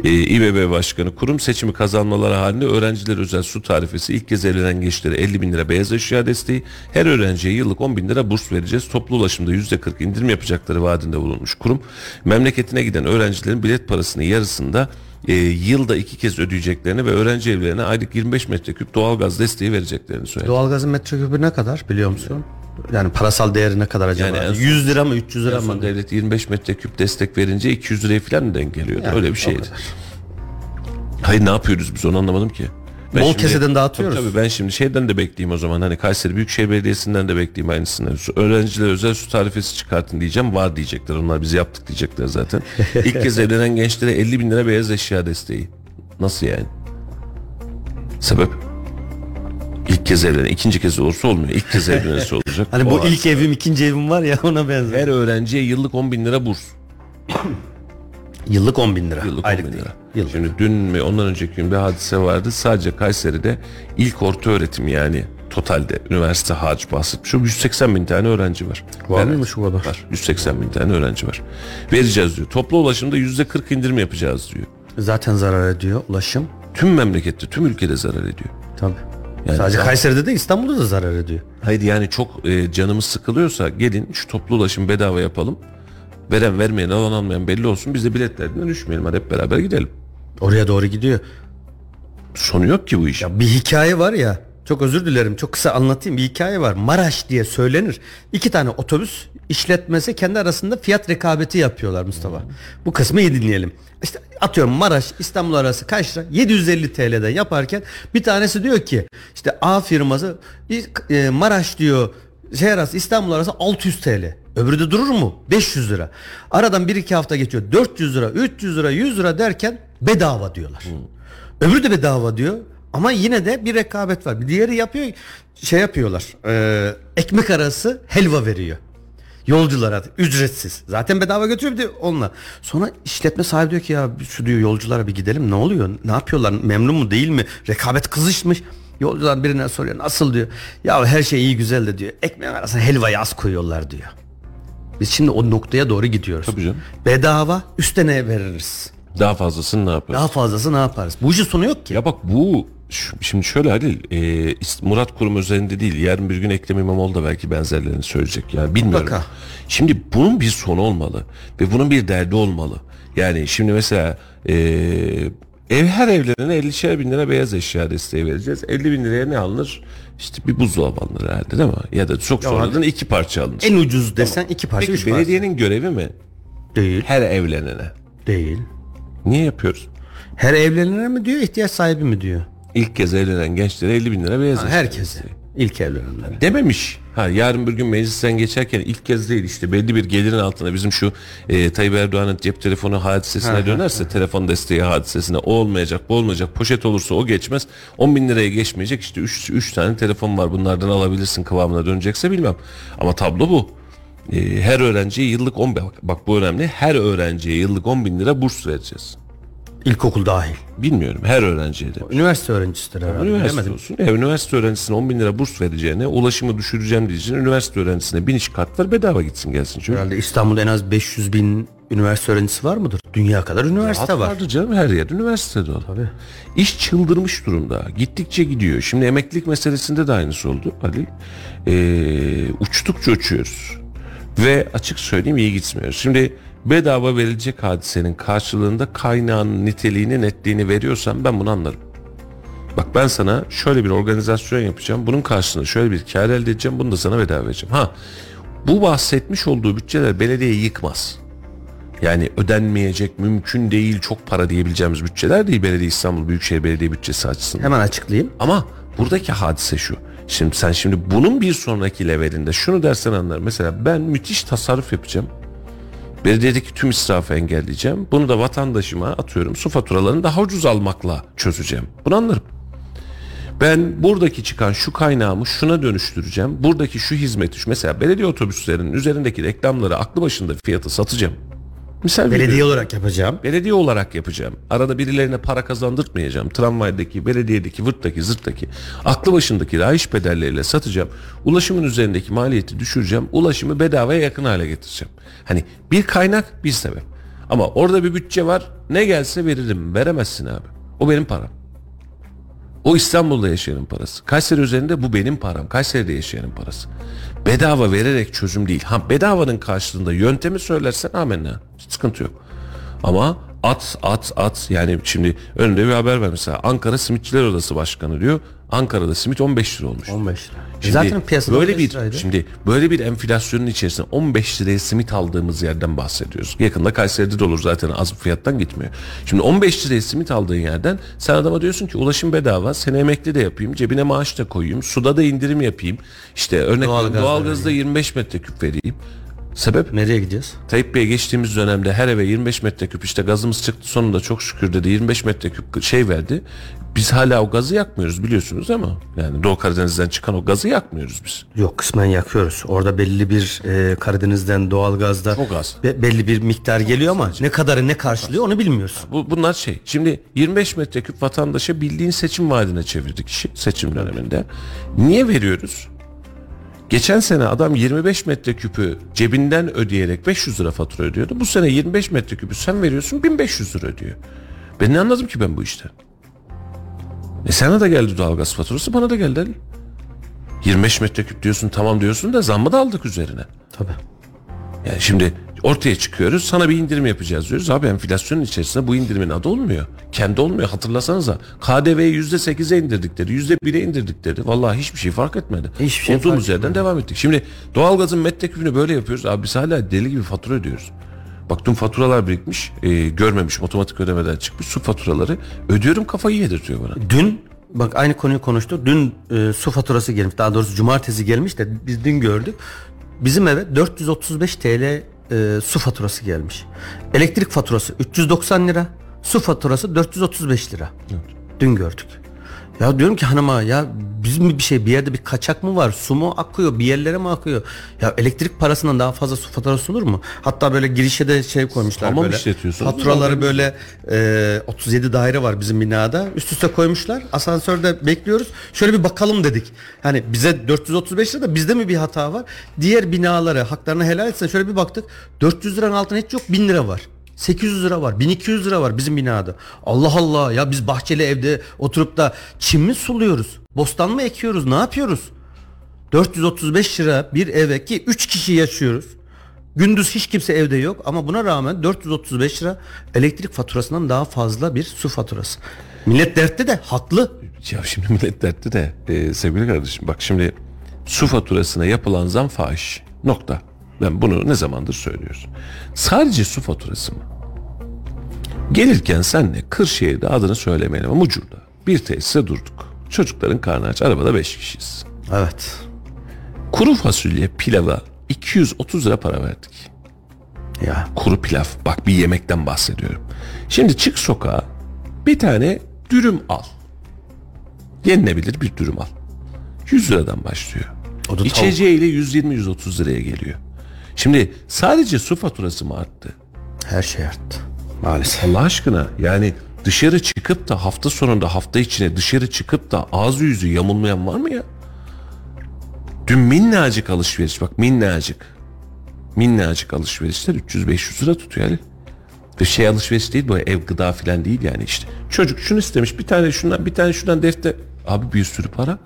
Ee, İBB Başkanı kurum seçimi kazanmaları halinde öğrenciler özel su tarifesi ilk kez evlenen gençlere 50 bin lira beyaz eşya desteği her öğrenciye yıllık 10 bin lira burs vereceğiz. Toplu ulaşımda %40 indirim yapacakları vaadinde bulunmuş kurum. Memleketine giden öğrencilerin bilet parasının yarısında e, yılda iki kez ödeyeceklerini ve öğrenci evlerine aylık 25 metreküp doğalgaz desteği vereceklerini söyledi. Doğalgazın metreküpü ne kadar biliyor musun? Yani parasal değeri ne kadar acaba? Yani en son- 100 lira mı 300 lira mı? devlet 25 metreküp destek verince 200 liraya falan mı denk geliyordu? Yani Öyle bir şeydi. Hayır ne yapıyoruz biz onu anlamadım ki. Ben Bol şimdi- keseden dağıtıyoruz. Tabii, tabii ben şimdi şeyden de bekleyeyim o zaman. Hani Kayseri Büyükşehir Belediyesi'nden de bekleyeyim aynısını. Öğrencilere özel su tarifesi çıkartın diyeceğim. Var diyecekler. Onlar biz yaptık diyecekler zaten. İlk kez evlenen gençlere 50 bin lira beyaz eşya desteği. Nasıl yani? Sebep? İlk kez evlenen, ikinci kez olursa olmuyor. İlk kez evlenirse olacak. Hani O bu var. ilk evim ikinci evim var ya ona benzer. her öğrenciye yıllık 10 bin lira burs. Yıllık 10 bin lira. Yıllık Aylık 10 bin lira. Yıllık. Şimdi dün mü ondan önceki gün bir hadise vardı. Sadece Kayseri'de ilk orta öğretim yani totalde üniversite harcı bahsetmiş. O 180 bin tane öğrenci var. Var Evet, mıymış bu kadar? Var. 180 bin tane öğrenci var. Vereceğiz diyor. Toplu ulaşımda yüzde 40 indirim yapacağız diyor. Zaten zarar ediyor ulaşım. Tüm memlekette, tüm ülkede zarar ediyor. Tabii. Yani Sadece zaten- Kayseri'de de İstanbul'da da zarar ediyor. Hayır yani çok e, canımız sıkılıyorsa gelin şu toplu ulaşım bedava yapalım. Veren vermeyen alan almayan belli olsun. Biz de biletlerden düşmeyelim. Hadi hep beraber gidelim. Oraya doğru gidiyor. Sonu yok ki bu iş. Ya bir hikaye var ya. Çok özür dilerim. Çok kısa anlatayım. Bir hikaye var. Maraş diye söylenir. İki tane otobüs işletmesi kendi arasında fiyat rekabeti yapıyorlar Mustafa. Bu kısmı iyi dinleyelim. İşte atıyorum Maraş İstanbul arası kaç lira? 750 TL'den yaparken bir tanesi diyor ki işte A firması e, Maraş diyor şey arası İstanbul arası 600 TL. Öbürü de durur mu? 500 lira. Aradan bir iki hafta geçiyor. 400 lira, 300 lira, 100 lira derken bedava diyorlar. Öbürü de bedava diyor. Ama yine de bir rekabet var. Bir diğeri yapıyor şey yapıyorlar. e, ekmek arası helva veriyor. Yolculara ücretsiz. Zaten bedava götürüyor bir de onunla. Sonra işletme sahibi diyor ki ya şu diyor yolculara bir gidelim ne oluyor? Ne yapıyorlar? Memnun mu değil mi? Rekabet kızışmış. Yolcular birine soruyor nasıl diyor. Ya her şey iyi güzel de diyor. Ekmeğin arasına helvayı az koyuyorlar diyor. Biz şimdi o noktaya doğru gidiyoruz. Tabii canım. Bedava üstüne veririz. Daha fazlasını ne yaparız? Daha fazlası ne yaparız? Bu işin sonu yok ki. Ya bak bu şimdi şöyle Halil e, Murat Kurum üzerinde değil yarın bir gün Ekrem İmamoğlu da belki benzerlerini söyleyecek ya bilmiyorum. Mutlaka. Şimdi bunun bir sonu olmalı ve bunun bir derdi olmalı. Yani şimdi mesela e, ev her evlerine 50'şer bin lira beyaz eşya desteği vereceğiz. 50 bin liraya ne alınır? İşte bir buzdolabı alınır herhalde değil mi? Ya da çok sonradan iki parça alınır. En ucuz desen iki parça Peki parça. belediyenin görevi mi? Değil. Her evlenene. Değil. Niye yapıyoruz? Her evlenene mi diyor ihtiyaç sahibi mi diyor? İlk kez evlenen gençlere 50 bin lira beyaz Ha, eşya herkese. İlk evlenenlere. Dememiş. Ha yarın bir gün meclisten geçerken ilk kez değil işte belli bir gelirin altında bizim şu e, Tayyip Erdoğan'ın cep telefonu hadisesine dönerse telefon desteği hadisesine o olmayacak bu olmayacak poşet olursa o geçmez 10 bin liraya geçmeyecek işte 3 üç tane telefon var bunlardan alabilirsin kıvamına dönecekse bilmem ama tablo bu. E, her öğrenciye yıllık 10 bin bak, bak bu önemli her öğrenciye yıllık 10 bin lira burs vereceğiz. İlkokul dahil. Bilmiyorum her öğrenciye de. Üniversite öğrencisidir herhalde. Üniversite Bilemedim. olsun. Ya, üniversite öğrencisine 10 bin lira burs vereceğine ulaşımı düşüreceğim diyeceğine üniversite öğrencisine biniş kart ver bedava gitsin gelsin. Çünkü Herhalde İstanbul'da en az 500 bin üniversite öğrencisi var mıdır? Dünya kadar üniversite Rahat var. vardır canım her yer üniversitede o. Tabii. İş çıldırmış durumda. Gittikçe gidiyor. Şimdi emeklilik meselesinde de aynısı oldu Halil. Ee, uçtukça uçuyoruz. Ve açık söyleyeyim iyi gitmiyoruz. Şimdi bedava verilecek hadisenin karşılığında kaynağın niteliğini netliğini veriyorsam ben bunu anlarım. Bak ben sana şöyle bir organizasyon yapacağım. Bunun karşılığında şöyle bir kar elde edeceğim. Bunu da sana bedava vereceğim. Ha bu bahsetmiş olduğu bütçeler belediyeyi yıkmaz. Yani ödenmeyecek, mümkün değil, çok para diyebileceğimiz bütçeler değil Belediye İstanbul Büyükşehir Belediye bütçesi açısından. Hemen açıklayayım. Ama buradaki hadise şu. Şimdi sen şimdi bunun bir sonraki levelinde şunu dersen anlarım. Mesela ben müthiş tasarruf yapacağım. Belediyedeki tüm israfı engelleyeceğim. Bunu da vatandaşıma atıyorum su faturalarını daha ucuz almakla çözeceğim. Bunu anlarım. Ben buradaki çıkan şu kaynağımı şuna dönüştüreceğim. Buradaki şu hizmeti mesela belediye otobüslerinin üzerindeki reklamları aklı başında fiyatı satacağım. Misal veriyorum. Belediye olarak yapacağım. Belediye olarak yapacağım. Arada birilerine para kazandırtmayacağım. Tramvaydaki, belediyedeki, vırttaki, zırttaki, aklı başındaki rayiç bedelleriyle satacağım. Ulaşımın üzerindeki maliyeti düşüreceğim. Ulaşımı bedavaya yakın hale getireceğim. Hani bir kaynak bir sebep. Ama orada bir bütçe var. Ne gelse veririm. Veremezsin abi. O benim param. O İstanbul'da yaşayanın parası. Kayseri üzerinde bu benim param. Kayseri'de yaşayanın parası. Bedava vererek çözüm değil. Ha bedavanın karşılığında yöntemi söylersen amenna. Hiç sıkıntı yok. Ama at at at yani şimdi önünde bir haber var mesela Ankara Simitçiler Odası Başkanı diyor. Ankara'da simit 15 lira olmuş. 15 lira. Şimdi Zaten piyasada böyle 15 bir liraydı. şimdi böyle bir enflasyonun içerisinde 15 liraya simit aldığımız yerden bahsediyoruz. Yakında Kayseri'de de olur zaten az bir fiyattan gitmiyor. Şimdi 15 liraya simit aldığın yerden sen adama diyorsun ki ulaşım bedava, seni emekli de yapayım, cebine maaş da koyayım, suda da indirim yapayım. İşte örnek Doğalgaz doğalgazda 25 metreküp vereyim. Sebep Nereye gideceğiz? Tayyip Bey geçtiğimiz dönemde her eve 25 metreküp işte gazımız çıktı sonunda çok şükür dedi 25 metreküp şey verdi. Biz hala o gazı yakmıyoruz biliyorsunuz ama yani Doğu Karadeniz'den çıkan o gazı yakmıyoruz biz. Yok kısmen yakıyoruz. Orada belli bir e, Karadeniz'den doğalgazda Çok az. be- belli bir miktar geliyor ama ne kadarı ne karşılıyor onu bilmiyoruz. Bu, bunlar şey. Şimdi 25 metreküp vatandaşa bildiğin seçim vaadine çevirdik işi seçim döneminde. Niye veriyoruz? Geçen sene adam 25 metreküpü cebinden ödeyerek 500 lira fatura ödüyordu. Bu sene 25 metreküpü sen veriyorsun 1500 lira ödüyor. Ben ne anladım ki ben bu işten? E sana da geldi doğalgaz faturası bana da geldi. Ali. 25 metreküp diyorsun tamam diyorsun da zammı da aldık üzerine. Tabii. Yani şimdi ortaya çıkıyoruz sana bir indirim yapacağız diyoruz. Abi enflasyonun içerisinde bu indirimin adı olmuyor. Kendi olmuyor hatırlasanıza. KDV'yi %8'e indirdikleri, %1'e indirdikleri. Vallahi hiçbir şey fark etmedi. Hiçbir şey Olduğumuz fark yerden devam ettik. Şimdi doğalgazın metreküpünü böyle yapıyoruz. Abi biz hala deli gibi fatura ödüyoruz. Bak dün faturalar birikmiş. e, görmemiş otomatik ödemeden çıkmış. Su faturaları. Ödüyorum kafayı yedirtiyor bana. Dün bak aynı konuyu konuştuk. Dün e, su faturası gelmiş. Daha doğrusu cumartesi gelmiş de biz dün gördük. Bizim eve 435 TL e, su faturası gelmiş. Elektrik faturası 390 lira. Su faturası 435 lira. Dün gördük. Ya diyorum ki hanıma ya biz mi bir şey bir yerde bir kaçak mı var? Su mu akıyor? Bir yerlere mi akıyor? Ya elektrik parasından daha fazla su faturası olur mu? Hatta böyle girişe de şey koymuşlar Hamam böyle. işletiyorsunuz. Faturaları böyle e, 37 daire var bizim binada. Üst üste koymuşlar. Asansörde bekliyoruz. Şöyle bir bakalım dedik. Hani bize 435 lira da bizde mi bir hata var? Diğer binaları haklarını helal etsen şöyle bir baktık. 400 liranın altında hiç yok 1000 lira var. 800 lira var, 1200 lira var bizim binada. Allah Allah ya biz bahçeli evde oturup da çim mi suluyoruz? Bostan mı ekiyoruz? Ne yapıyoruz? 435 lira bir eve ki 3 kişi yaşıyoruz. Gündüz hiç kimse evde yok ama buna rağmen 435 lira elektrik faturasından daha fazla bir su faturası. Millet dertte de haklı. Ya şimdi millet dertti de e, sevgili kardeşim bak şimdi su faturasına yapılan zam fahiş. Nokta. Ben bunu ne zamandır söylüyoruz. Sadece su faturası mı? Gelirken senle Kırşehir'de adını söylemeyelim ama Mucur'da bir tesise durduk. Çocukların karnı aç arabada 5 kişiyiz. Evet. Kuru fasulye pilava 230 lira para verdik. Ya Kuru pilav. Bak bir yemekten bahsediyorum. Şimdi çık sokağa bir tane dürüm al. Yenilebilir bir dürüm al. 100 liradan başlıyor. O da. İçeceğiyle 120-130 liraya geliyor. Şimdi sadece su faturası mı arttı? her şey arttı. Maalesef. Allah aşkına yani dışarı çıkıp da hafta sonunda hafta içine dışarı çıkıp da ağzı yüzü yamulmayan var mı ya? Dün minnacık alışveriş bak minnacık. Minnacık alışverişler 300-500 lira tutuyor Ali. Ve şey alışveriş değil bu ev gıda falan değil yani işte. Çocuk şunu istemiş bir tane şundan bir tane şundan defter. Abi bir sürü para.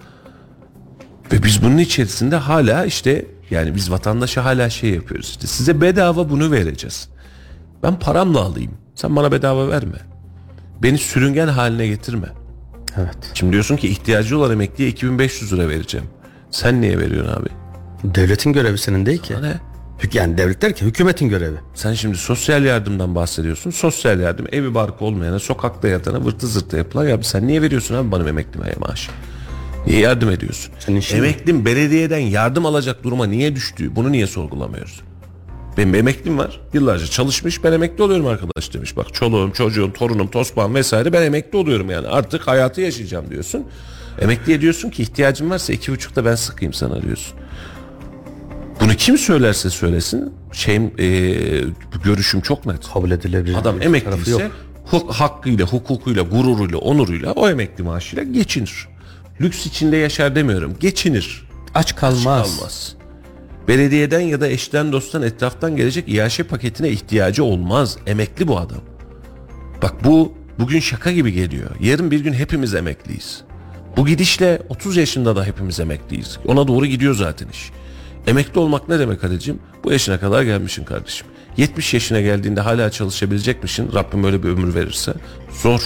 Ve biz bunun içerisinde hala işte yani biz vatandaşa hala şey yapıyoruz işte size bedava bunu vereceğiz. Ben paramla alayım. Sen bana bedava verme. Beni sürüngen haline getirme. Evet. Şimdi diyorsun ki ihtiyacı olan emekliye 2500 lira vereceğim. Sen niye veriyorsun abi? Devletin görevi senin değil ki. Ne? Hük- Yani devlet der ki hükümetin görevi. Sen şimdi sosyal yardımdan bahsediyorsun. Sosyal yardım evi barkı olmayana, sokakta yatana, vırtı zırtı yapılan ya sen niye veriyorsun abi bana emekli maaşı? Niye yardım ediyorsun? Emeklim belediyeden yardım alacak duruma niye düştü? Bunu niye sorgulamıyoruz? Benim bir emeklim var. Yıllarca çalışmış ben emekli oluyorum arkadaş demiş. Bak çoluğum, çocuğum, torunum, tosbağım vesaire ben emekli oluyorum yani. Artık hayatı yaşayacağım diyorsun. Emekliye diyorsun ki ihtiyacın varsa iki buçukta ben sıkayım sana diyorsun. Bunu kim söylerse söylesin şeyim eee, görüşüm çok net. kabul edilebilir. Adam emekli ise huk- hakkıyla, hukukuyla, gururuyla, onuruyla o emekli maaşıyla geçinir. Lüks içinde yaşar demiyorum. Geçinir. Aç kalmaz. Kalmaz. Belediyeden ya da eşten dosttan etraftan gelecek İAŞ paketine ihtiyacı olmaz. Emekli bu adam. Bak bu bugün şaka gibi geliyor. Yarın bir gün hepimiz emekliyiz. Bu gidişle 30 yaşında da hepimiz emekliyiz. Ona doğru gidiyor zaten iş. Emekli olmak ne demek Halil'cim? Bu yaşına kadar gelmişsin kardeşim. 70 yaşına geldiğinde hala çalışabilecekmişsin. Rabbim öyle bir ömür verirse. Zor.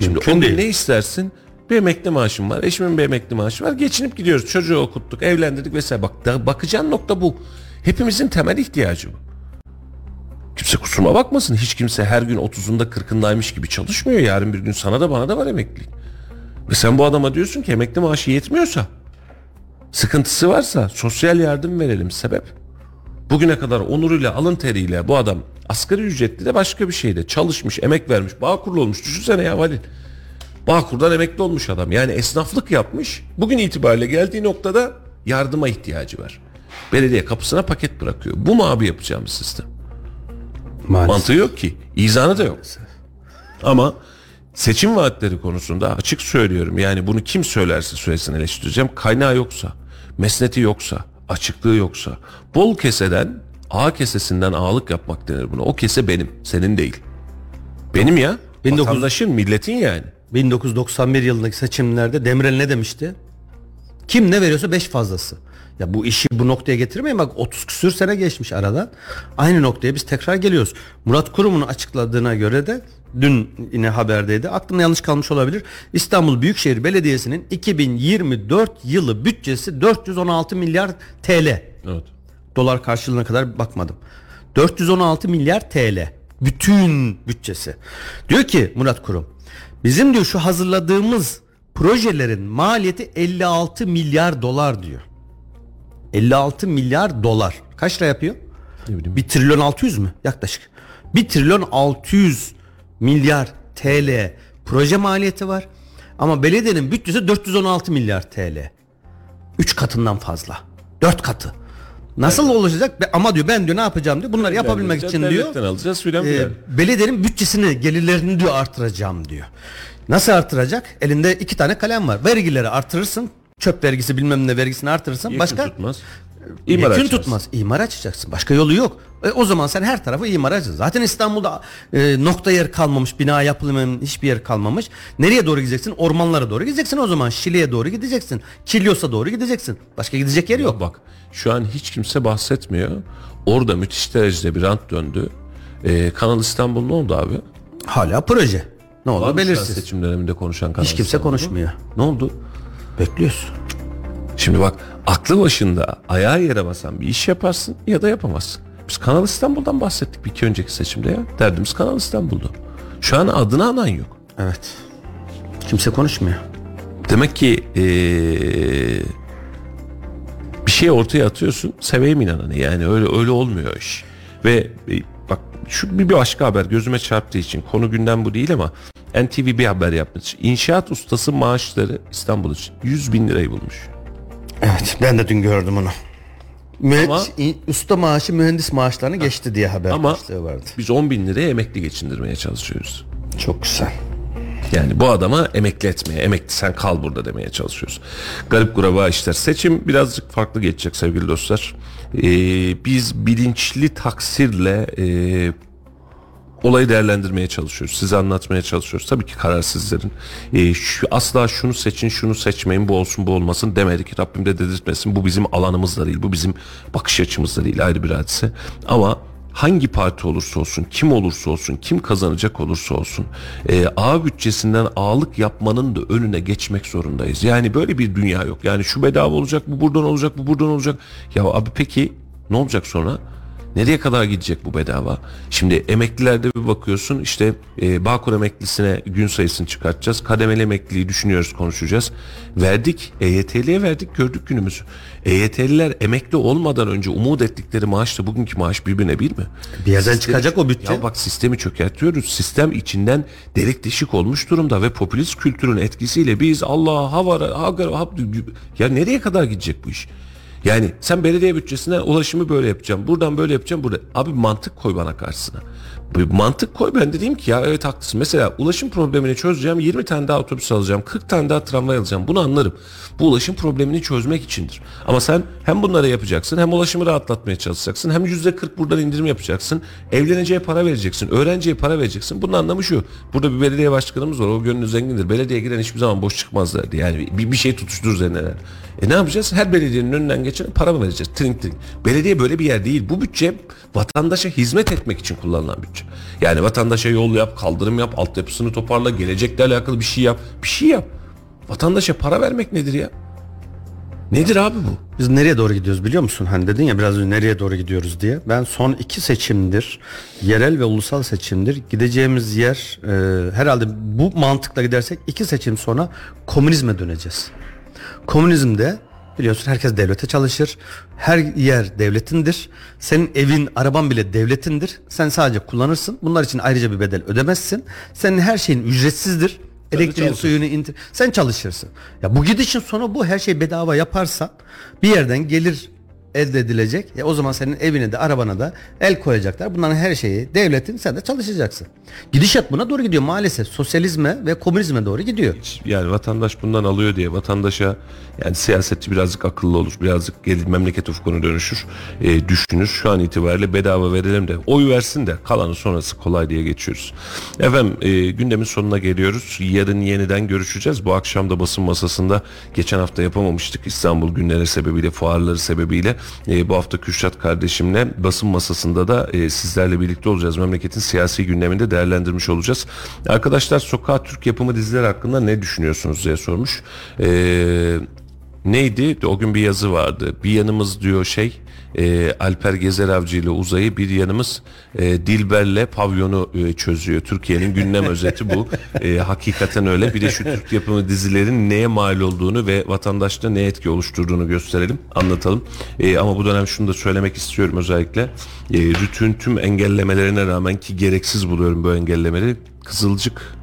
Şimdi Mümkün o gün değil. ne istersin? Bir emekli maaşım var. Eşimin bir emekli maaşı var. Geçinip gidiyoruz. Çocuğu okuttuk, evlendirdik vesaire. Bak bakacağın nokta bu. Hepimizin temel ihtiyacı bu. Kimse kusuruma bakmasın. Hiç kimse her gün 30'unda 40'ındaymış gibi çalışmıyor. Yarın bir gün sana da bana da var emeklilik. Ve sen bu adama diyorsun ki emekli maaşı yetmiyorsa, sıkıntısı varsa sosyal yardım verelim. Sebep? Bugüne kadar onuruyla, alın teriyle bu adam asgari ücretli de başka bir şeyde çalışmış, emek vermiş, bağkurlu olmuş. Düşünsene ya Valil. Bağkur'dan emekli olmuş adam. Yani esnaflık yapmış. Bugün itibariyle geldiği noktada yardıma ihtiyacı var. Belediye kapısına paket bırakıyor. Bu mu abi yapacağımız sistem? Maalesef. Mantığı yok ki. İzanı da yok. Ama seçim vaatleri konusunda açık söylüyorum. Yani bunu kim söylerse söylesin eleştireceğim. Kaynağı yoksa, mesneti yoksa, açıklığı yoksa, bol keseden A kesesinden ağalık yapmak denir buna. O kese benim, senin değil. Benim ya. 1900 Vatandaşın, milletin yani. 1991 yılındaki seçimlerde Demirel ne demişti? Kim ne veriyorsa 5 fazlası. Ya bu işi bu noktaya getirmeyin bak 30 küsür sene geçmiş arada. Aynı noktaya biz tekrar geliyoruz. Murat Kurum'un açıkladığına göre de dün yine haberdeydi. Aklımda yanlış kalmış olabilir. İstanbul Büyükşehir Belediyesi'nin 2024 yılı bütçesi 416 milyar TL. Evet. Dolar karşılığına kadar bakmadım. 416 milyar TL. Bütün bütçesi. Diyor ki Murat Kurum. Bizim diyor şu hazırladığımız projelerin maliyeti 56 milyar dolar diyor. 56 milyar dolar. Kaç lira yapıyor? Ne bileyim. 1 trilyon 600 mü? Yaklaşık. 1 trilyon 600 milyar TL proje maliyeti var. Ama belediyenin bütçesi 416 milyar TL. 3 katından fazla. 4 katı. Nasıl olacak? Be- Ama diyor ben diyor ne yapacağım diyor. Bunları yapabilmek için diyor. Alacağız filan e, filan. belediyenin bütçesini, gelirlerini diyor artıracağım diyor. Nasıl artıracak? Elinde iki tane kalem var. Vergileri artırırsın. Çöp vergisi bilmem ne vergisini artırırsan Yakın başka tutmaz. İmar Yekün tutmaz. İmar açacaksın. Başka yolu yok. E, o zaman sen her tarafı imar açacaksın. Zaten İstanbul'da e, nokta yer kalmamış. Bina yapılmayan hiçbir yer kalmamış. Nereye doğru gideceksin? Ormanlara doğru gideceksin o zaman. Şile'ye doğru gideceksin. Kilyos'a doğru gideceksin. Başka gidecek yer yok. Bak şu an hiç kimse bahsetmiyor. Orada müthiş derecede bir rant döndü. Ee, Kanal İstanbul ne oldu abi? Hala proje. Ne an belirsiz. seçim döneminde konuşan Kanal Hiç kimse İstanbul'u? konuşmuyor. Ne oldu? Bekliyoruz. Şimdi bak aklı başında ayağı yere basan bir iş yaparsın ya da yapamazsın. Biz Kanal İstanbul'dan bahsettik bir iki önceki seçimde ya. Derdimiz Kanal İstanbul'du. Şu an adını anan yok. Evet. Kimse konuşmuyor. Demek ki ee, bir şey ortaya atıyorsun seveyim inananı yani öyle öyle olmuyor iş. Ve e, bak şu bir başka haber gözüme çarptığı için konu gündem bu değil ama NTV bir haber yapmış. İnşaat ustası maaşları İstanbul için 100 bin lirayı bulmuş. Evet ben de dün gördüm onu. Mühendis, Ama- usta maaşı mühendis maaşlarını geçti diye haber Ama başlığı vardı. biz 10 bin liraya emekli geçindirmeye çalışıyoruz. Çok güzel. Yani bu adama emekli etmeye, emekli sen kal burada demeye çalışıyoruz. Garip kuraba işler. Seçim birazcık farklı geçecek sevgili dostlar. Ee, biz bilinçli taksirle e, olayı değerlendirmeye çalışıyoruz. Size anlatmaya çalışıyoruz. Tabii ki karar sizlerin. Ee, şu, asla şunu seçin, şunu seçmeyin, bu olsun, bu olmasın demedik. Rabbim de dedirtmesin. Bu bizim alanımız da değil. Bu bizim bakış açımız da değil. Ayrı bir hadise. Ama hangi parti olursa olsun, kim olursa olsun, kim kazanacak olursa olsun e, A bütçesinden ağlık yapmanın da önüne geçmek zorundayız. Yani böyle bir dünya yok. Yani şu bedava olacak, bu buradan olacak, bu buradan olacak. Ya abi peki ne olacak sonra? Nereye kadar gidecek bu bedava? Şimdi emeklilerde bir bakıyorsun işte e, Bağkur emeklisine gün sayısını çıkartacağız. Kademeli emekliliği düşünüyoruz konuşacağız. Verdik EYT'liye verdik gördük günümüzü. EYT'liler emekli olmadan önce umut ettikleri maaşla bugünkü maaş birbirine bir mi? Bir yerden Sistemi- çıkacak o bütçe. Ya bak sistemi çökertiyoruz. Sistem içinden delik deşik olmuş durumda ve popülist kültürün etkisiyle biz Allah havara hagar hap ya nereye kadar gidecek bu iş? Yani sen belediye bütçesinden ulaşımı böyle yapacağım. Buradan böyle yapacağım. Burada abi mantık koy bana karşısına. Bir mantık koy ben dedim ki ya evet haklısın. Mesela ulaşım problemini çözeceğim 20 tane daha otobüs alacağım 40 tane daha tramvay alacağım bunu anlarım. Bu ulaşım problemini çözmek içindir. Ama sen hem bunları yapacaksın hem ulaşımı rahatlatmaya çalışacaksın hem %40 buradan indirim yapacaksın. Evleneceğe para vereceksin öğrenciye para vereceksin. Bunun anlamı şu burada bir belediye başkanımız var o gönlü zengindir. Belediyeye giren hiçbir zaman boş çıkmaz derdi. Yani bir, bir şey tutuşturur üzerine. E ne yapacağız? Her belediyenin önünden geçen para mı vereceğiz? Trink trink. Belediye böyle bir yer değil. Bu bütçe vatandaşa hizmet etmek için kullanılan bütçe. Yani vatandaşa yol yap, kaldırım yap, altyapısını toparla, gelecekle alakalı bir şey yap. Bir şey yap. Vatandaşa para vermek nedir ya? Nedir abi bu? Biz nereye doğru gidiyoruz biliyor musun? Hani dedin ya biraz önce nereye doğru gidiyoruz diye. Ben son iki seçimdir, yerel ve ulusal seçimdir. Gideceğimiz yer e, herhalde bu mantıkla gidersek iki seçim sonra komünizme döneceğiz. Komünizmde biliyorsun herkes devlete çalışır. Her yer devletindir. Senin evin, araban bile devletindir. Sen sadece kullanırsın. Bunlar için ayrıca bir bedel ödemezsin. Senin her şeyin ücretsizdir. Elektriğin, suyunu indir. Sen çalışırsın. Ya bu gidişin sonu bu her şey bedava yaparsan bir yerden gelir elde edilecek. E o zaman senin evine de arabana da el koyacaklar. Bunların her şeyi devletin sen de çalışacaksın. Gidişat buna doğru gidiyor maalesef. Sosyalizme ve komünizme doğru gidiyor. Yani vatandaş bundan alıyor diye vatandaşa yani siyasetçi birazcık akıllı olur. Birazcık gelir memleket ufkunu dönüşür. e, düşünür. Şu an itibariyle bedava verelim de oy versin de kalanı sonrası kolay diye geçiyoruz. Efendim e, gündemin sonuna geliyoruz. Yarın yeniden görüşeceğiz. Bu akşam da basın masasında geçen hafta yapamamıştık İstanbul günleri sebebiyle fuarları sebebiyle. E, bu hafta Kürşat kardeşimle basın masasında da e, sizlerle birlikte olacağız. Memleketin siyasi gündeminde değerlendirmiş olacağız. Arkadaşlar sokağa Türk yapımı diziler hakkında ne düşünüyorsunuz diye sormuş. Eee neydi? O gün bir yazı vardı. Bir yanımız diyor şey e, Alper Gezer Avcı ile Uzay'ı bir yanımız e, Dilber'le pavyonu e, çözüyor. Türkiye'nin gündem özeti bu. E, hakikaten öyle. Bir de şu Türk yapımı dizilerin neye mal olduğunu ve vatandaşta ne etki oluşturduğunu gösterelim, anlatalım. E, ama bu dönem şunu da söylemek istiyorum özellikle. E, Rütün tüm engellemelerine rağmen ki gereksiz buluyorum bu engellemeleri. Kızılcık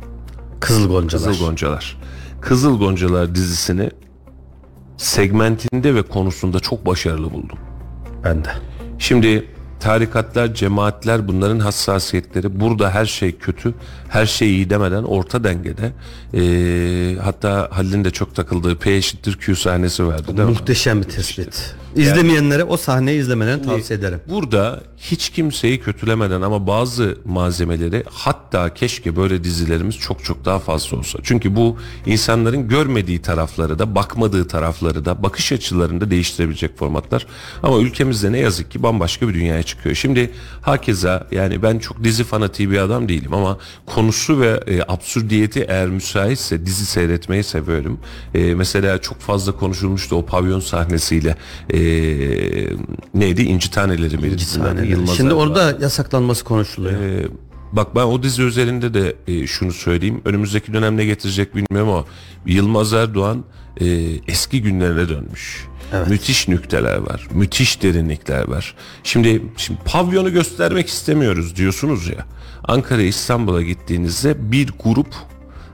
Kızıl Goncalar. Kızıl Goncalar. Kızıl Goncalar dizisini segmentinde ve konusunda çok başarılı buldum. Ben de. Şimdi tarikatlar, cemaatler bunların hassasiyetleri. Burada her şey kötü, her şey iyi demeden orta dengede. Ee, hatta Halil'in de çok takıldığı P eşittir Q sahnesi vardı değil mi? Muhteşem bir tespit. İzlemeyenlere o sahneyi izlemelerini tavsiye ederim. Burada hiç kimseyi kötülemeden ama bazı malzemeleri hatta keşke böyle dizilerimiz çok çok daha fazla olsa. Çünkü bu insanların görmediği tarafları da bakmadığı tarafları da bakış açılarını da değiştirebilecek formatlar. Ama ülkemizde ne yazık ki bambaşka bir dünyaya çıkıyor. Şimdi hakeza yani ben çok dizi fanatiği bir adam değilim ama konusu ve e, absürdiyeti eğer müsaitse dizi seyretmeyi seviyorum. E, mesela çok fazla konuşulmuştu o pavyon sahnesiyle e, neydi İnci Taneleri miydi? dizinin adı? Yılmaz Şimdi Erdoğan. orada yasaklanması konuşuluyor. Ee, bak ben o dizi üzerinde de e, şunu söyleyeyim. Önümüzdeki dönem ne getirecek bilmiyorum ama Yılmaz Erdoğan e, eski günlerine dönmüş. Müthiş nükteler var. Müthiş derinlikler var. Şimdi şimdi pavyonu göstermek istemiyoruz diyorsunuz ya. Ankara İstanbul'a gittiğinizde bir grup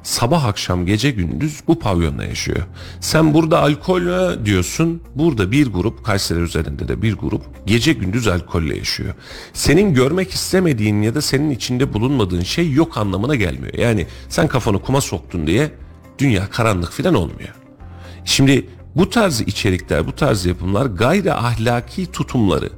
sabah akşam gece gündüz bu pavyonda yaşıyor. Sen burada alkol mü diyorsun. Burada bir grup Kayseri üzerinde de bir grup gece gündüz alkolle yaşıyor. Senin görmek istemediğin ya da senin içinde bulunmadığın şey yok anlamına gelmiyor. Yani sen kafanı kuma soktun diye dünya karanlık falan olmuyor. Şimdi bu tarz içerikler, bu tarz yapımlar gayri ahlaki tutumları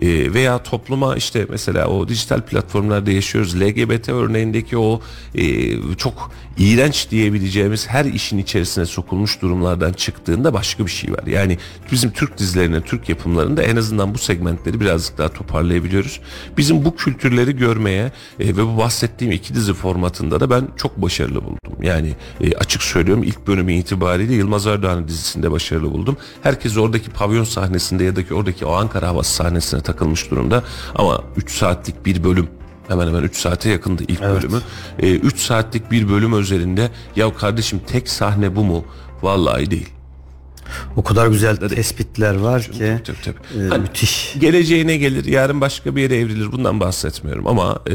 e, veya topluma işte mesela o dijital platformlarda yaşıyoruz. LGBT örneğindeki o e, çok iğrenç diyebileceğimiz her işin içerisine sokulmuş durumlardan çıktığında başka bir şey var. Yani bizim Türk dizilerinde, Türk yapımlarında en azından bu segmentleri birazcık daha toparlayabiliyoruz. Bizim bu kültürleri görmeye e, ve bu bahsettiğim iki dizi formatında da ben çok başarılı buldum. Yani e, açık söylüyorum ilk bölümü itibariyle Yılmaz Erdoğan'ın dizisinde başarılı buldum. Herkes oradaki pavyon sahnesinde ya da ki oradaki o Ankara havası sahnesine takılmış durumda. Ama 3 saatlik bir bölüm hemen hemen 3 saate yakındı ilk bölümü. 3 saatlik bir bölüm özelinde ya kardeşim tek sahne bu mu? Vallahi değil. O kadar güzel tespitler var ki. Tabii, tabii. e, Hani müthiş. geleceğine gelir yarın başka bir yere evrilir bundan bahsetmiyorum ama e,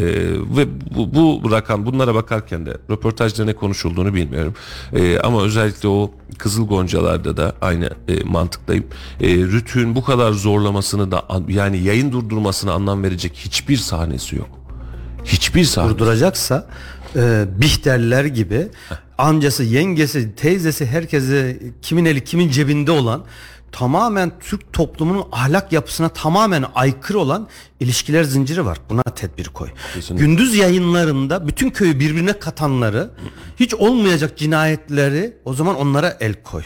ve bu, bu rakam bunlara bakarken de röportajda ne konuşulduğunu bilmiyorum E, ama özellikle o Kızıl Goncalar'da da aynı e, mantıktayım e, Rütü'nün bu kadar zorlamasını da an- yani yayın durdurmasına anlam verecek hiçbir sahnesi yok Hiçbir saat. durduracaksa e, Bihterler gibi amcası, yengesi, teyzesi herkese kimin eli kimin cebinde olan tamamen Türk toplumunun ahlak yapısına tamamen aykırı olan ilişkiler zinciri var. Buna tedbir koy. Kesinlikle. Gündüz yayınlarında bütün köyü birbirine katanları, hiç olmayacak cinayetleri o zaman onlara el koy.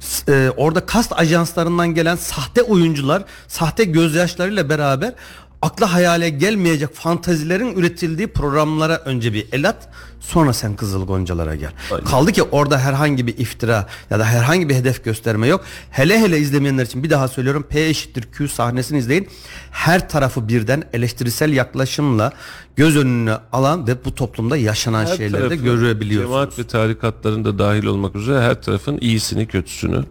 S- e, orada kast ajanslarından gelen sahte oyuncular, sahte gözyaşlarıyla beraber akla hayale gelmeyecek fantazilerin üretildiği programlara önce bir el at sonra sen Kızıl Goncalara gel. Kaldı ki orada herhangi bir iftira ya da herhangi bir hedef gösterme yok. Hele hele izlemeyenler için bir daha söylüyorum P eşittir Q sahnesini izleyin. Her tarafı birden eleştirisel yaklaşımla göz önüne alan ve bu toplumda yaşanan Her şeyleri de görebiliyorsunuz. Cemaat ve tarikatların da dahil olmak üzere her tarafın iyisini kötüsünü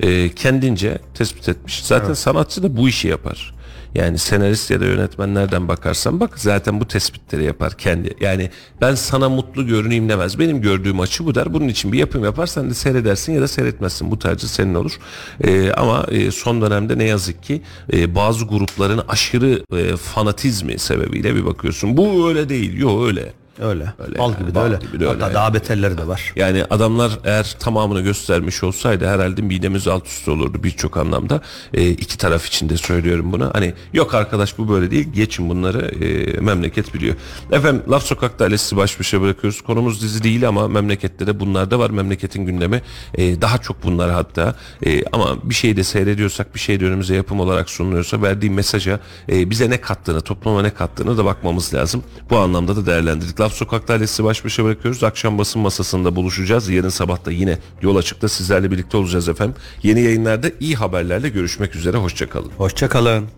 e, kendince tespit etmiş. Zaten sanatçı da bu işi yapar. Yani senarist ya da yönetmenlerden bakarsan bak zaten bu tespitleri yapar kendi. Yani ben sana mutlu görüneyim demez. Benim gördüğüm açı bu der. Bunun için bir yapım yapar sen de seyredersin ya da seyretmezsin. Bu tercih senin olur. E, ama son dönemde ne yazık ki e, bazı grupların aşırı e, fanatizmi sebebiyle bir bakıyorsun. Bu öyle değil. Yok öyle. Öyle. Öyle Bal yani, gibi de bal öyle. gibi de öyle Hatta yani. daha beterleri de var. Yani adamlar eğer tamamını göstermiş olsaydı herhalde midemiz alt üst olurdu birçok anlamda. E, iki taraf için de söylüyorum bunu. Hani yok arkadaş bu böyle değil geçin bunları e, memleket biliyor. Efendim Laf Sokak'ta ailesi baş başa bırakıyoruz. Konumuz dizi değil ama memlekette de bunlar da var. Memleketin gündemi e, daha çok bunlar hatta. E, ama bir şey de seyrediyorsak bir şey de önümüze yapım olarak sunuluyorsa verdiği mesaja e, bize ne kattığını topluma ne kattığını da bakmamız lazım. Bu anlamda da değerlendirdik. Laf Sokak'ta ailesi baş başa bırakıyoruz. Akşam basın masasında buluşacağız. Yarın sabah da yine yol açıkta sizlerle birlikte olacağız efendim. Yeni yayınlarda iyi haberlerle görüşmek üzere. Hoşçakalın. Hoşçakalın.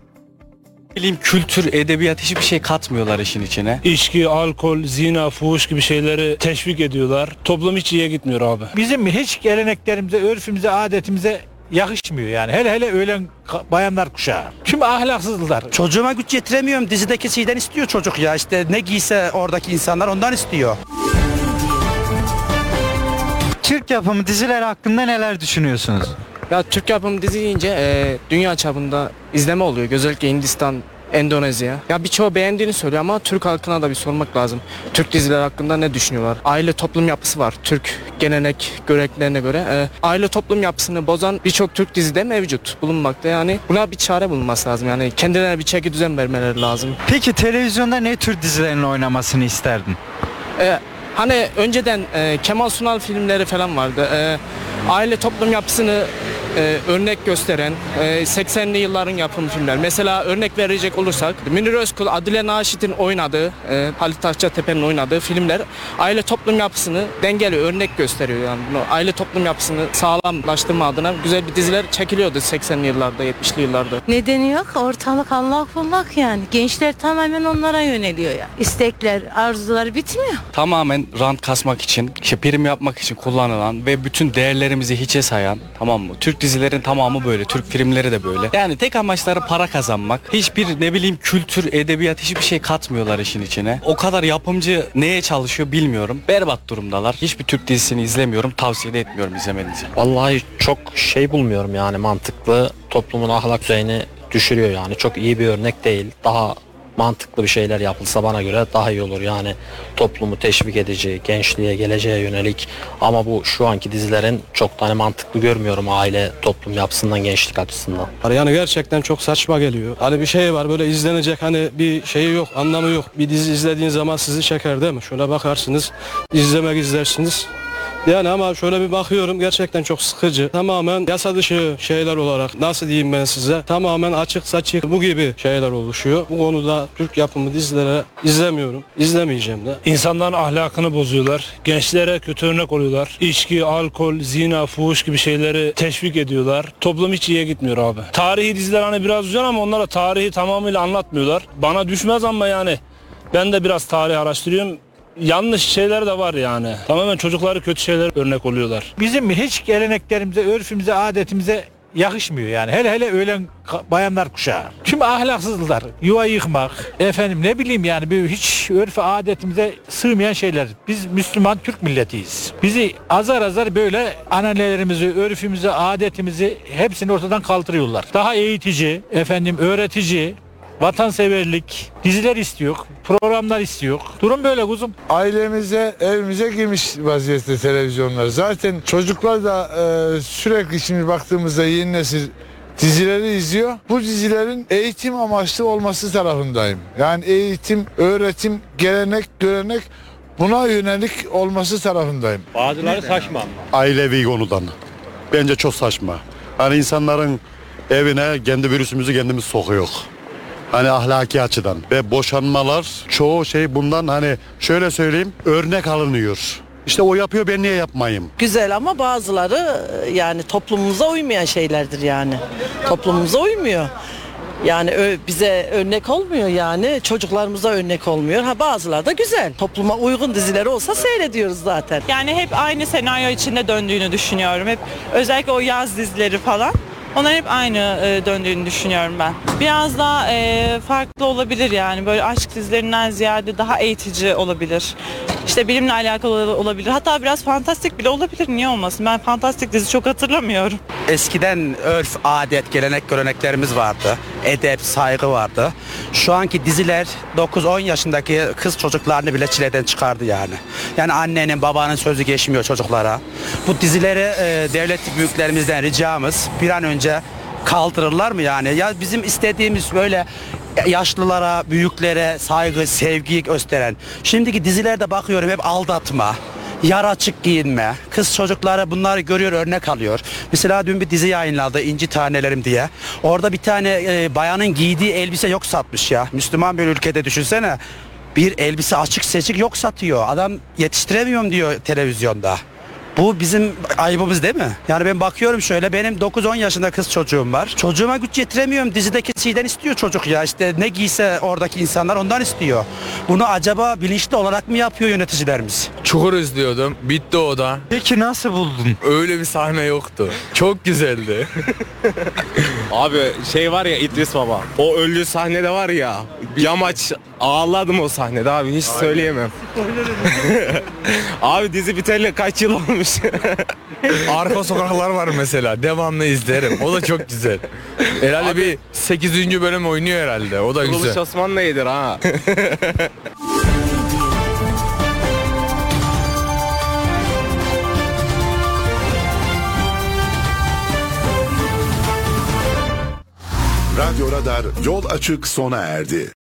Bilim, kültür, edebiyat hiçbir şey katmıyorlar işin içine. İçki, alkol, zina, fuhuş gibi şeyleri teşvik ediyorlar. Toplum hiç iyiye gitmiyor abi. Bizim hiç geleneklerimize, örfümüze, adetimize yakışmıyor yani. Hele hele öğlen bayanlar kuşağı. Tüm ahlaksızlıklar. Çocuğuma güç yetiremiyorum. Dizideki şeyden istiyor çocuk ya. İşte ne giyse oradaki insanlar ondan istiyor. Türk yapımı diziler hakkında neler düşünüyorsunuz? Ya Türk yapımı dizi deyince e, dünya çapında izleme oluyor. Özellikle Hindistan, Endonezya. Ya birçoğu beğendiğini söylüyor ama Türk halkına da bir sormak lazım. Türk diziler hakkında ne düşünüyorlar? Aile toplum yapısı var. Türk gelenek, göreneklerine göre. E, aile toplum yapısını bozan birçok Türk dizide mevcut bulunmakta. Yani buna bir çare bulunması lazım. Yani kendilerine bir çeki düzen vermeleri lazım. Peki televizyonda ne tür dizilerin oynamasını isterdin? E, hani önceden e, Kemal Sunal filmleri falan vardı. E, aile toplum yapısını e, örnek gösteren e, 80'li yılların yapım filmler. Mesela örnek verecek olursak Münir Özkul, Adile Naşit'in oynadığı, e, Halit Akçatepe'nin oynadığı filmler aile toplum yapısını dengeli örnek gösteriyor yani. Bunu, aile toplum yapısını sağlamlaştırma adına güzel bir diziler çekiliyordu 80'li yıllarda, 70'li yıllarda. Nedeni yok. Ortalık allak bullak yani. Gençler tamamen onlara yöneliyor ya. İstekler, arzular bitmiyor. Tamamen rant kasmak için, işte prim yapmak için kullanılan ve bütün değerlerimizi hiçe sayan, tamam mı? Türk dizilerin tamamı böyle, Türk filmleri de böyle. Yani tek amaçları para kazanmak. Hiçbir ne bileyim kültür, edebiyat hiçbir şey katmıyorlar işin içine. O kadar yapımcı neye çalışıyor bilmiyorum. Berbat durumdalar. Hiçbir Türk dizisini izlemiyorum. Tavsiye de etmiyorum izlemenizi. Vallahi çok şey bulmuyorum yani mantıklı toplumun ahlak düzeyini düşürüyor yani çok iyi bir örnek değil. Daha mantıklı bir şeyler yapılsa bana göre daha iyi olur yani toplumu teşvik edici, gençliğe, geleceğe yönelik ama bu şu anki dizilerin çok tane mantıklı görmüyorum aile toplum yapısından gençlik açısından. Yani gerçekten çok saçma geliyor. Hani bir şey var böyle izlenecek hani bir şeyi yok, anlamı yok. Bir dizi izlediğin zaman sizi çeker değil mi? Şöyle bakarsınız, izlemek izlersiniz. Yani ama şöyle bir bakıyorum gerçekten çok sıkıcı. Tamamen yasa dışı şeyler olarak nasıl diyeyim ben size tamamen açık saçık bu gibi şeyler oluşuyor. Bu konuda Türk yapımı dizilere izlemiyorum. izlemeyeceğim de. İnsanların ahlakını bozuyorlar. Gençlere kötü örnek oluyorlar. İçki, alkol, zina, fuhuş gibi şeyleri teşvik ediyorlar. Toplum hiç iyiye gitmiyor abi. Tarihi diziler hani biraz güzel ama onlara tarihi tamamıyla anlatmıyorlar. Bana düşmez ama yani ben de biraz tarih araştırıyorum. Yanlış şeyler de var yani. Tamamen çocukları kötü şeyler örnek oluyorlar. Bizim hiç geleneklerimize, örfümüze, adetimize yakışmıyor yani. Hele hele öğlen bayanlar kuşağı. Tüm ahlaksızlıklar, yuva yıkmak, efendim ne bileyim yani bir hiç örf adetimize sığmayan şeyler. Biz Müslüman Türk milletiyiz. Bizi azar azar böyle ananelerimizi, örfümüzü, adetimizi hepsini ortadan kaldırıyorlar. Daha eğitici, efendim öğretici, vatanseverlik, diziler istiyor, programlar istiyor. Durum böyle kuzum. Ailemize, evimize girmiş vaziyette televizyonlar. Zaten çocuklar da e, sürekli şimdi baktığımızda yeni nesil dizileri izliyor. Bu dizilerin eğitim amaçlı olması tarafındayım. Yani eğitim, öğretim, gelenek, görenek buna yönelik olması tarafındayım. Bazıları saçma. ailevi konudan. Bence çok saçma. Hani insanların evine kendi virüsümüzü kendimiz sokuyor. Hani ahlaki açıdan ve boşanmalar çoğu şey bundan hani şöyle söyleyeyim örnek alınıyor. İşte o yapıyor ben niye yapmayayım? Güzel ama bazıları e, yani toplumumuza uymayan şeylerdir yani. Toplumumuza uymuyor. Yani ö- bize örnek olmuyor yani çocuklarımıza örnek olmuyor. Ha bazıları da güzel. Topluma uygun dizileri olsa seyrediyoruz zaten. Yani hep aynı senaryo içinde döndüğünü düşünüyorum. Hep özellikle o yaz dizileri falan. Onlar hep aynı e, döndüğünü düşünüyorum ben. Biraz daha e, farklı olabilir yani böyle aşk dizilerinden ziyade daha eğitici olabilir. İşte bilimle alakalı olabilir. Hatta biraz fantastik bile olabilir. Niye olmasın? Ben fantastik dizi çok hatırlamıyorum. Eskiden örf, adet, gelenek, göreneklerimiz vardı. Edep, saygı vardı. Şu anki diziler 9-10 yaşındaki kız çocuklarını bile çileden çıkardı yani. Yani annenin, babanın sözü geçmiyor çocuklara. Bu dizileri e, devlet büyüklerimizden ricamız bir an önce kaldırırlar mı yani? Ya bizim istediğimiz böyle yaşlılara, büyüklere saygı, sevgi gösteren. Şimdiki dizilerde bakıyorum hep aldatma, yar açık giyinme. Kız çocukları bunları görüyor, örnek alıyor. Mesela dün bir dizi yayınladı İnci Tanelerim diye. Orada bir tane e, bayanın giydiği elbise yok satmış ya. Müslüman bir ülkede düşünsene. Bir elbise açık seçik yok satıyor. Adam yetiştiremiyorum diyor televizyonda. Bu bizim ayıbımız değil mi? Yani ben bakıyorum şöyle benim 9-10 yaşında kız çocuğum var. Çocuğuma güç yetiremiyorum. Dizideki şeyden istiyor çocuk ya. İşte ne giyse oradaki insanlar ondan istiyor. Bunu acaba bilinçli olarak mı yapıyor yöneticilerimiz? Çukur izliyordum. Bitti o da. Peki nasıl buldun? Öyle bir sahne yoktu. Çok güzeldi. Abi şey var ya İdris Baba. O öldüğü sahnede var ya. Yamaç ağladım o sahnede abi hiç söyleyemem. abi dizi biteli kaç yıl olmuş. Arka sokaklar var mesela. Devamlı izlerim. O da çok güzel. Herhalde bir 8. bölüm oynuyor herhalde. O da güzel. Kuruluş Osmanlı iyidir ha. Radyo Radar yol açık sona erdi.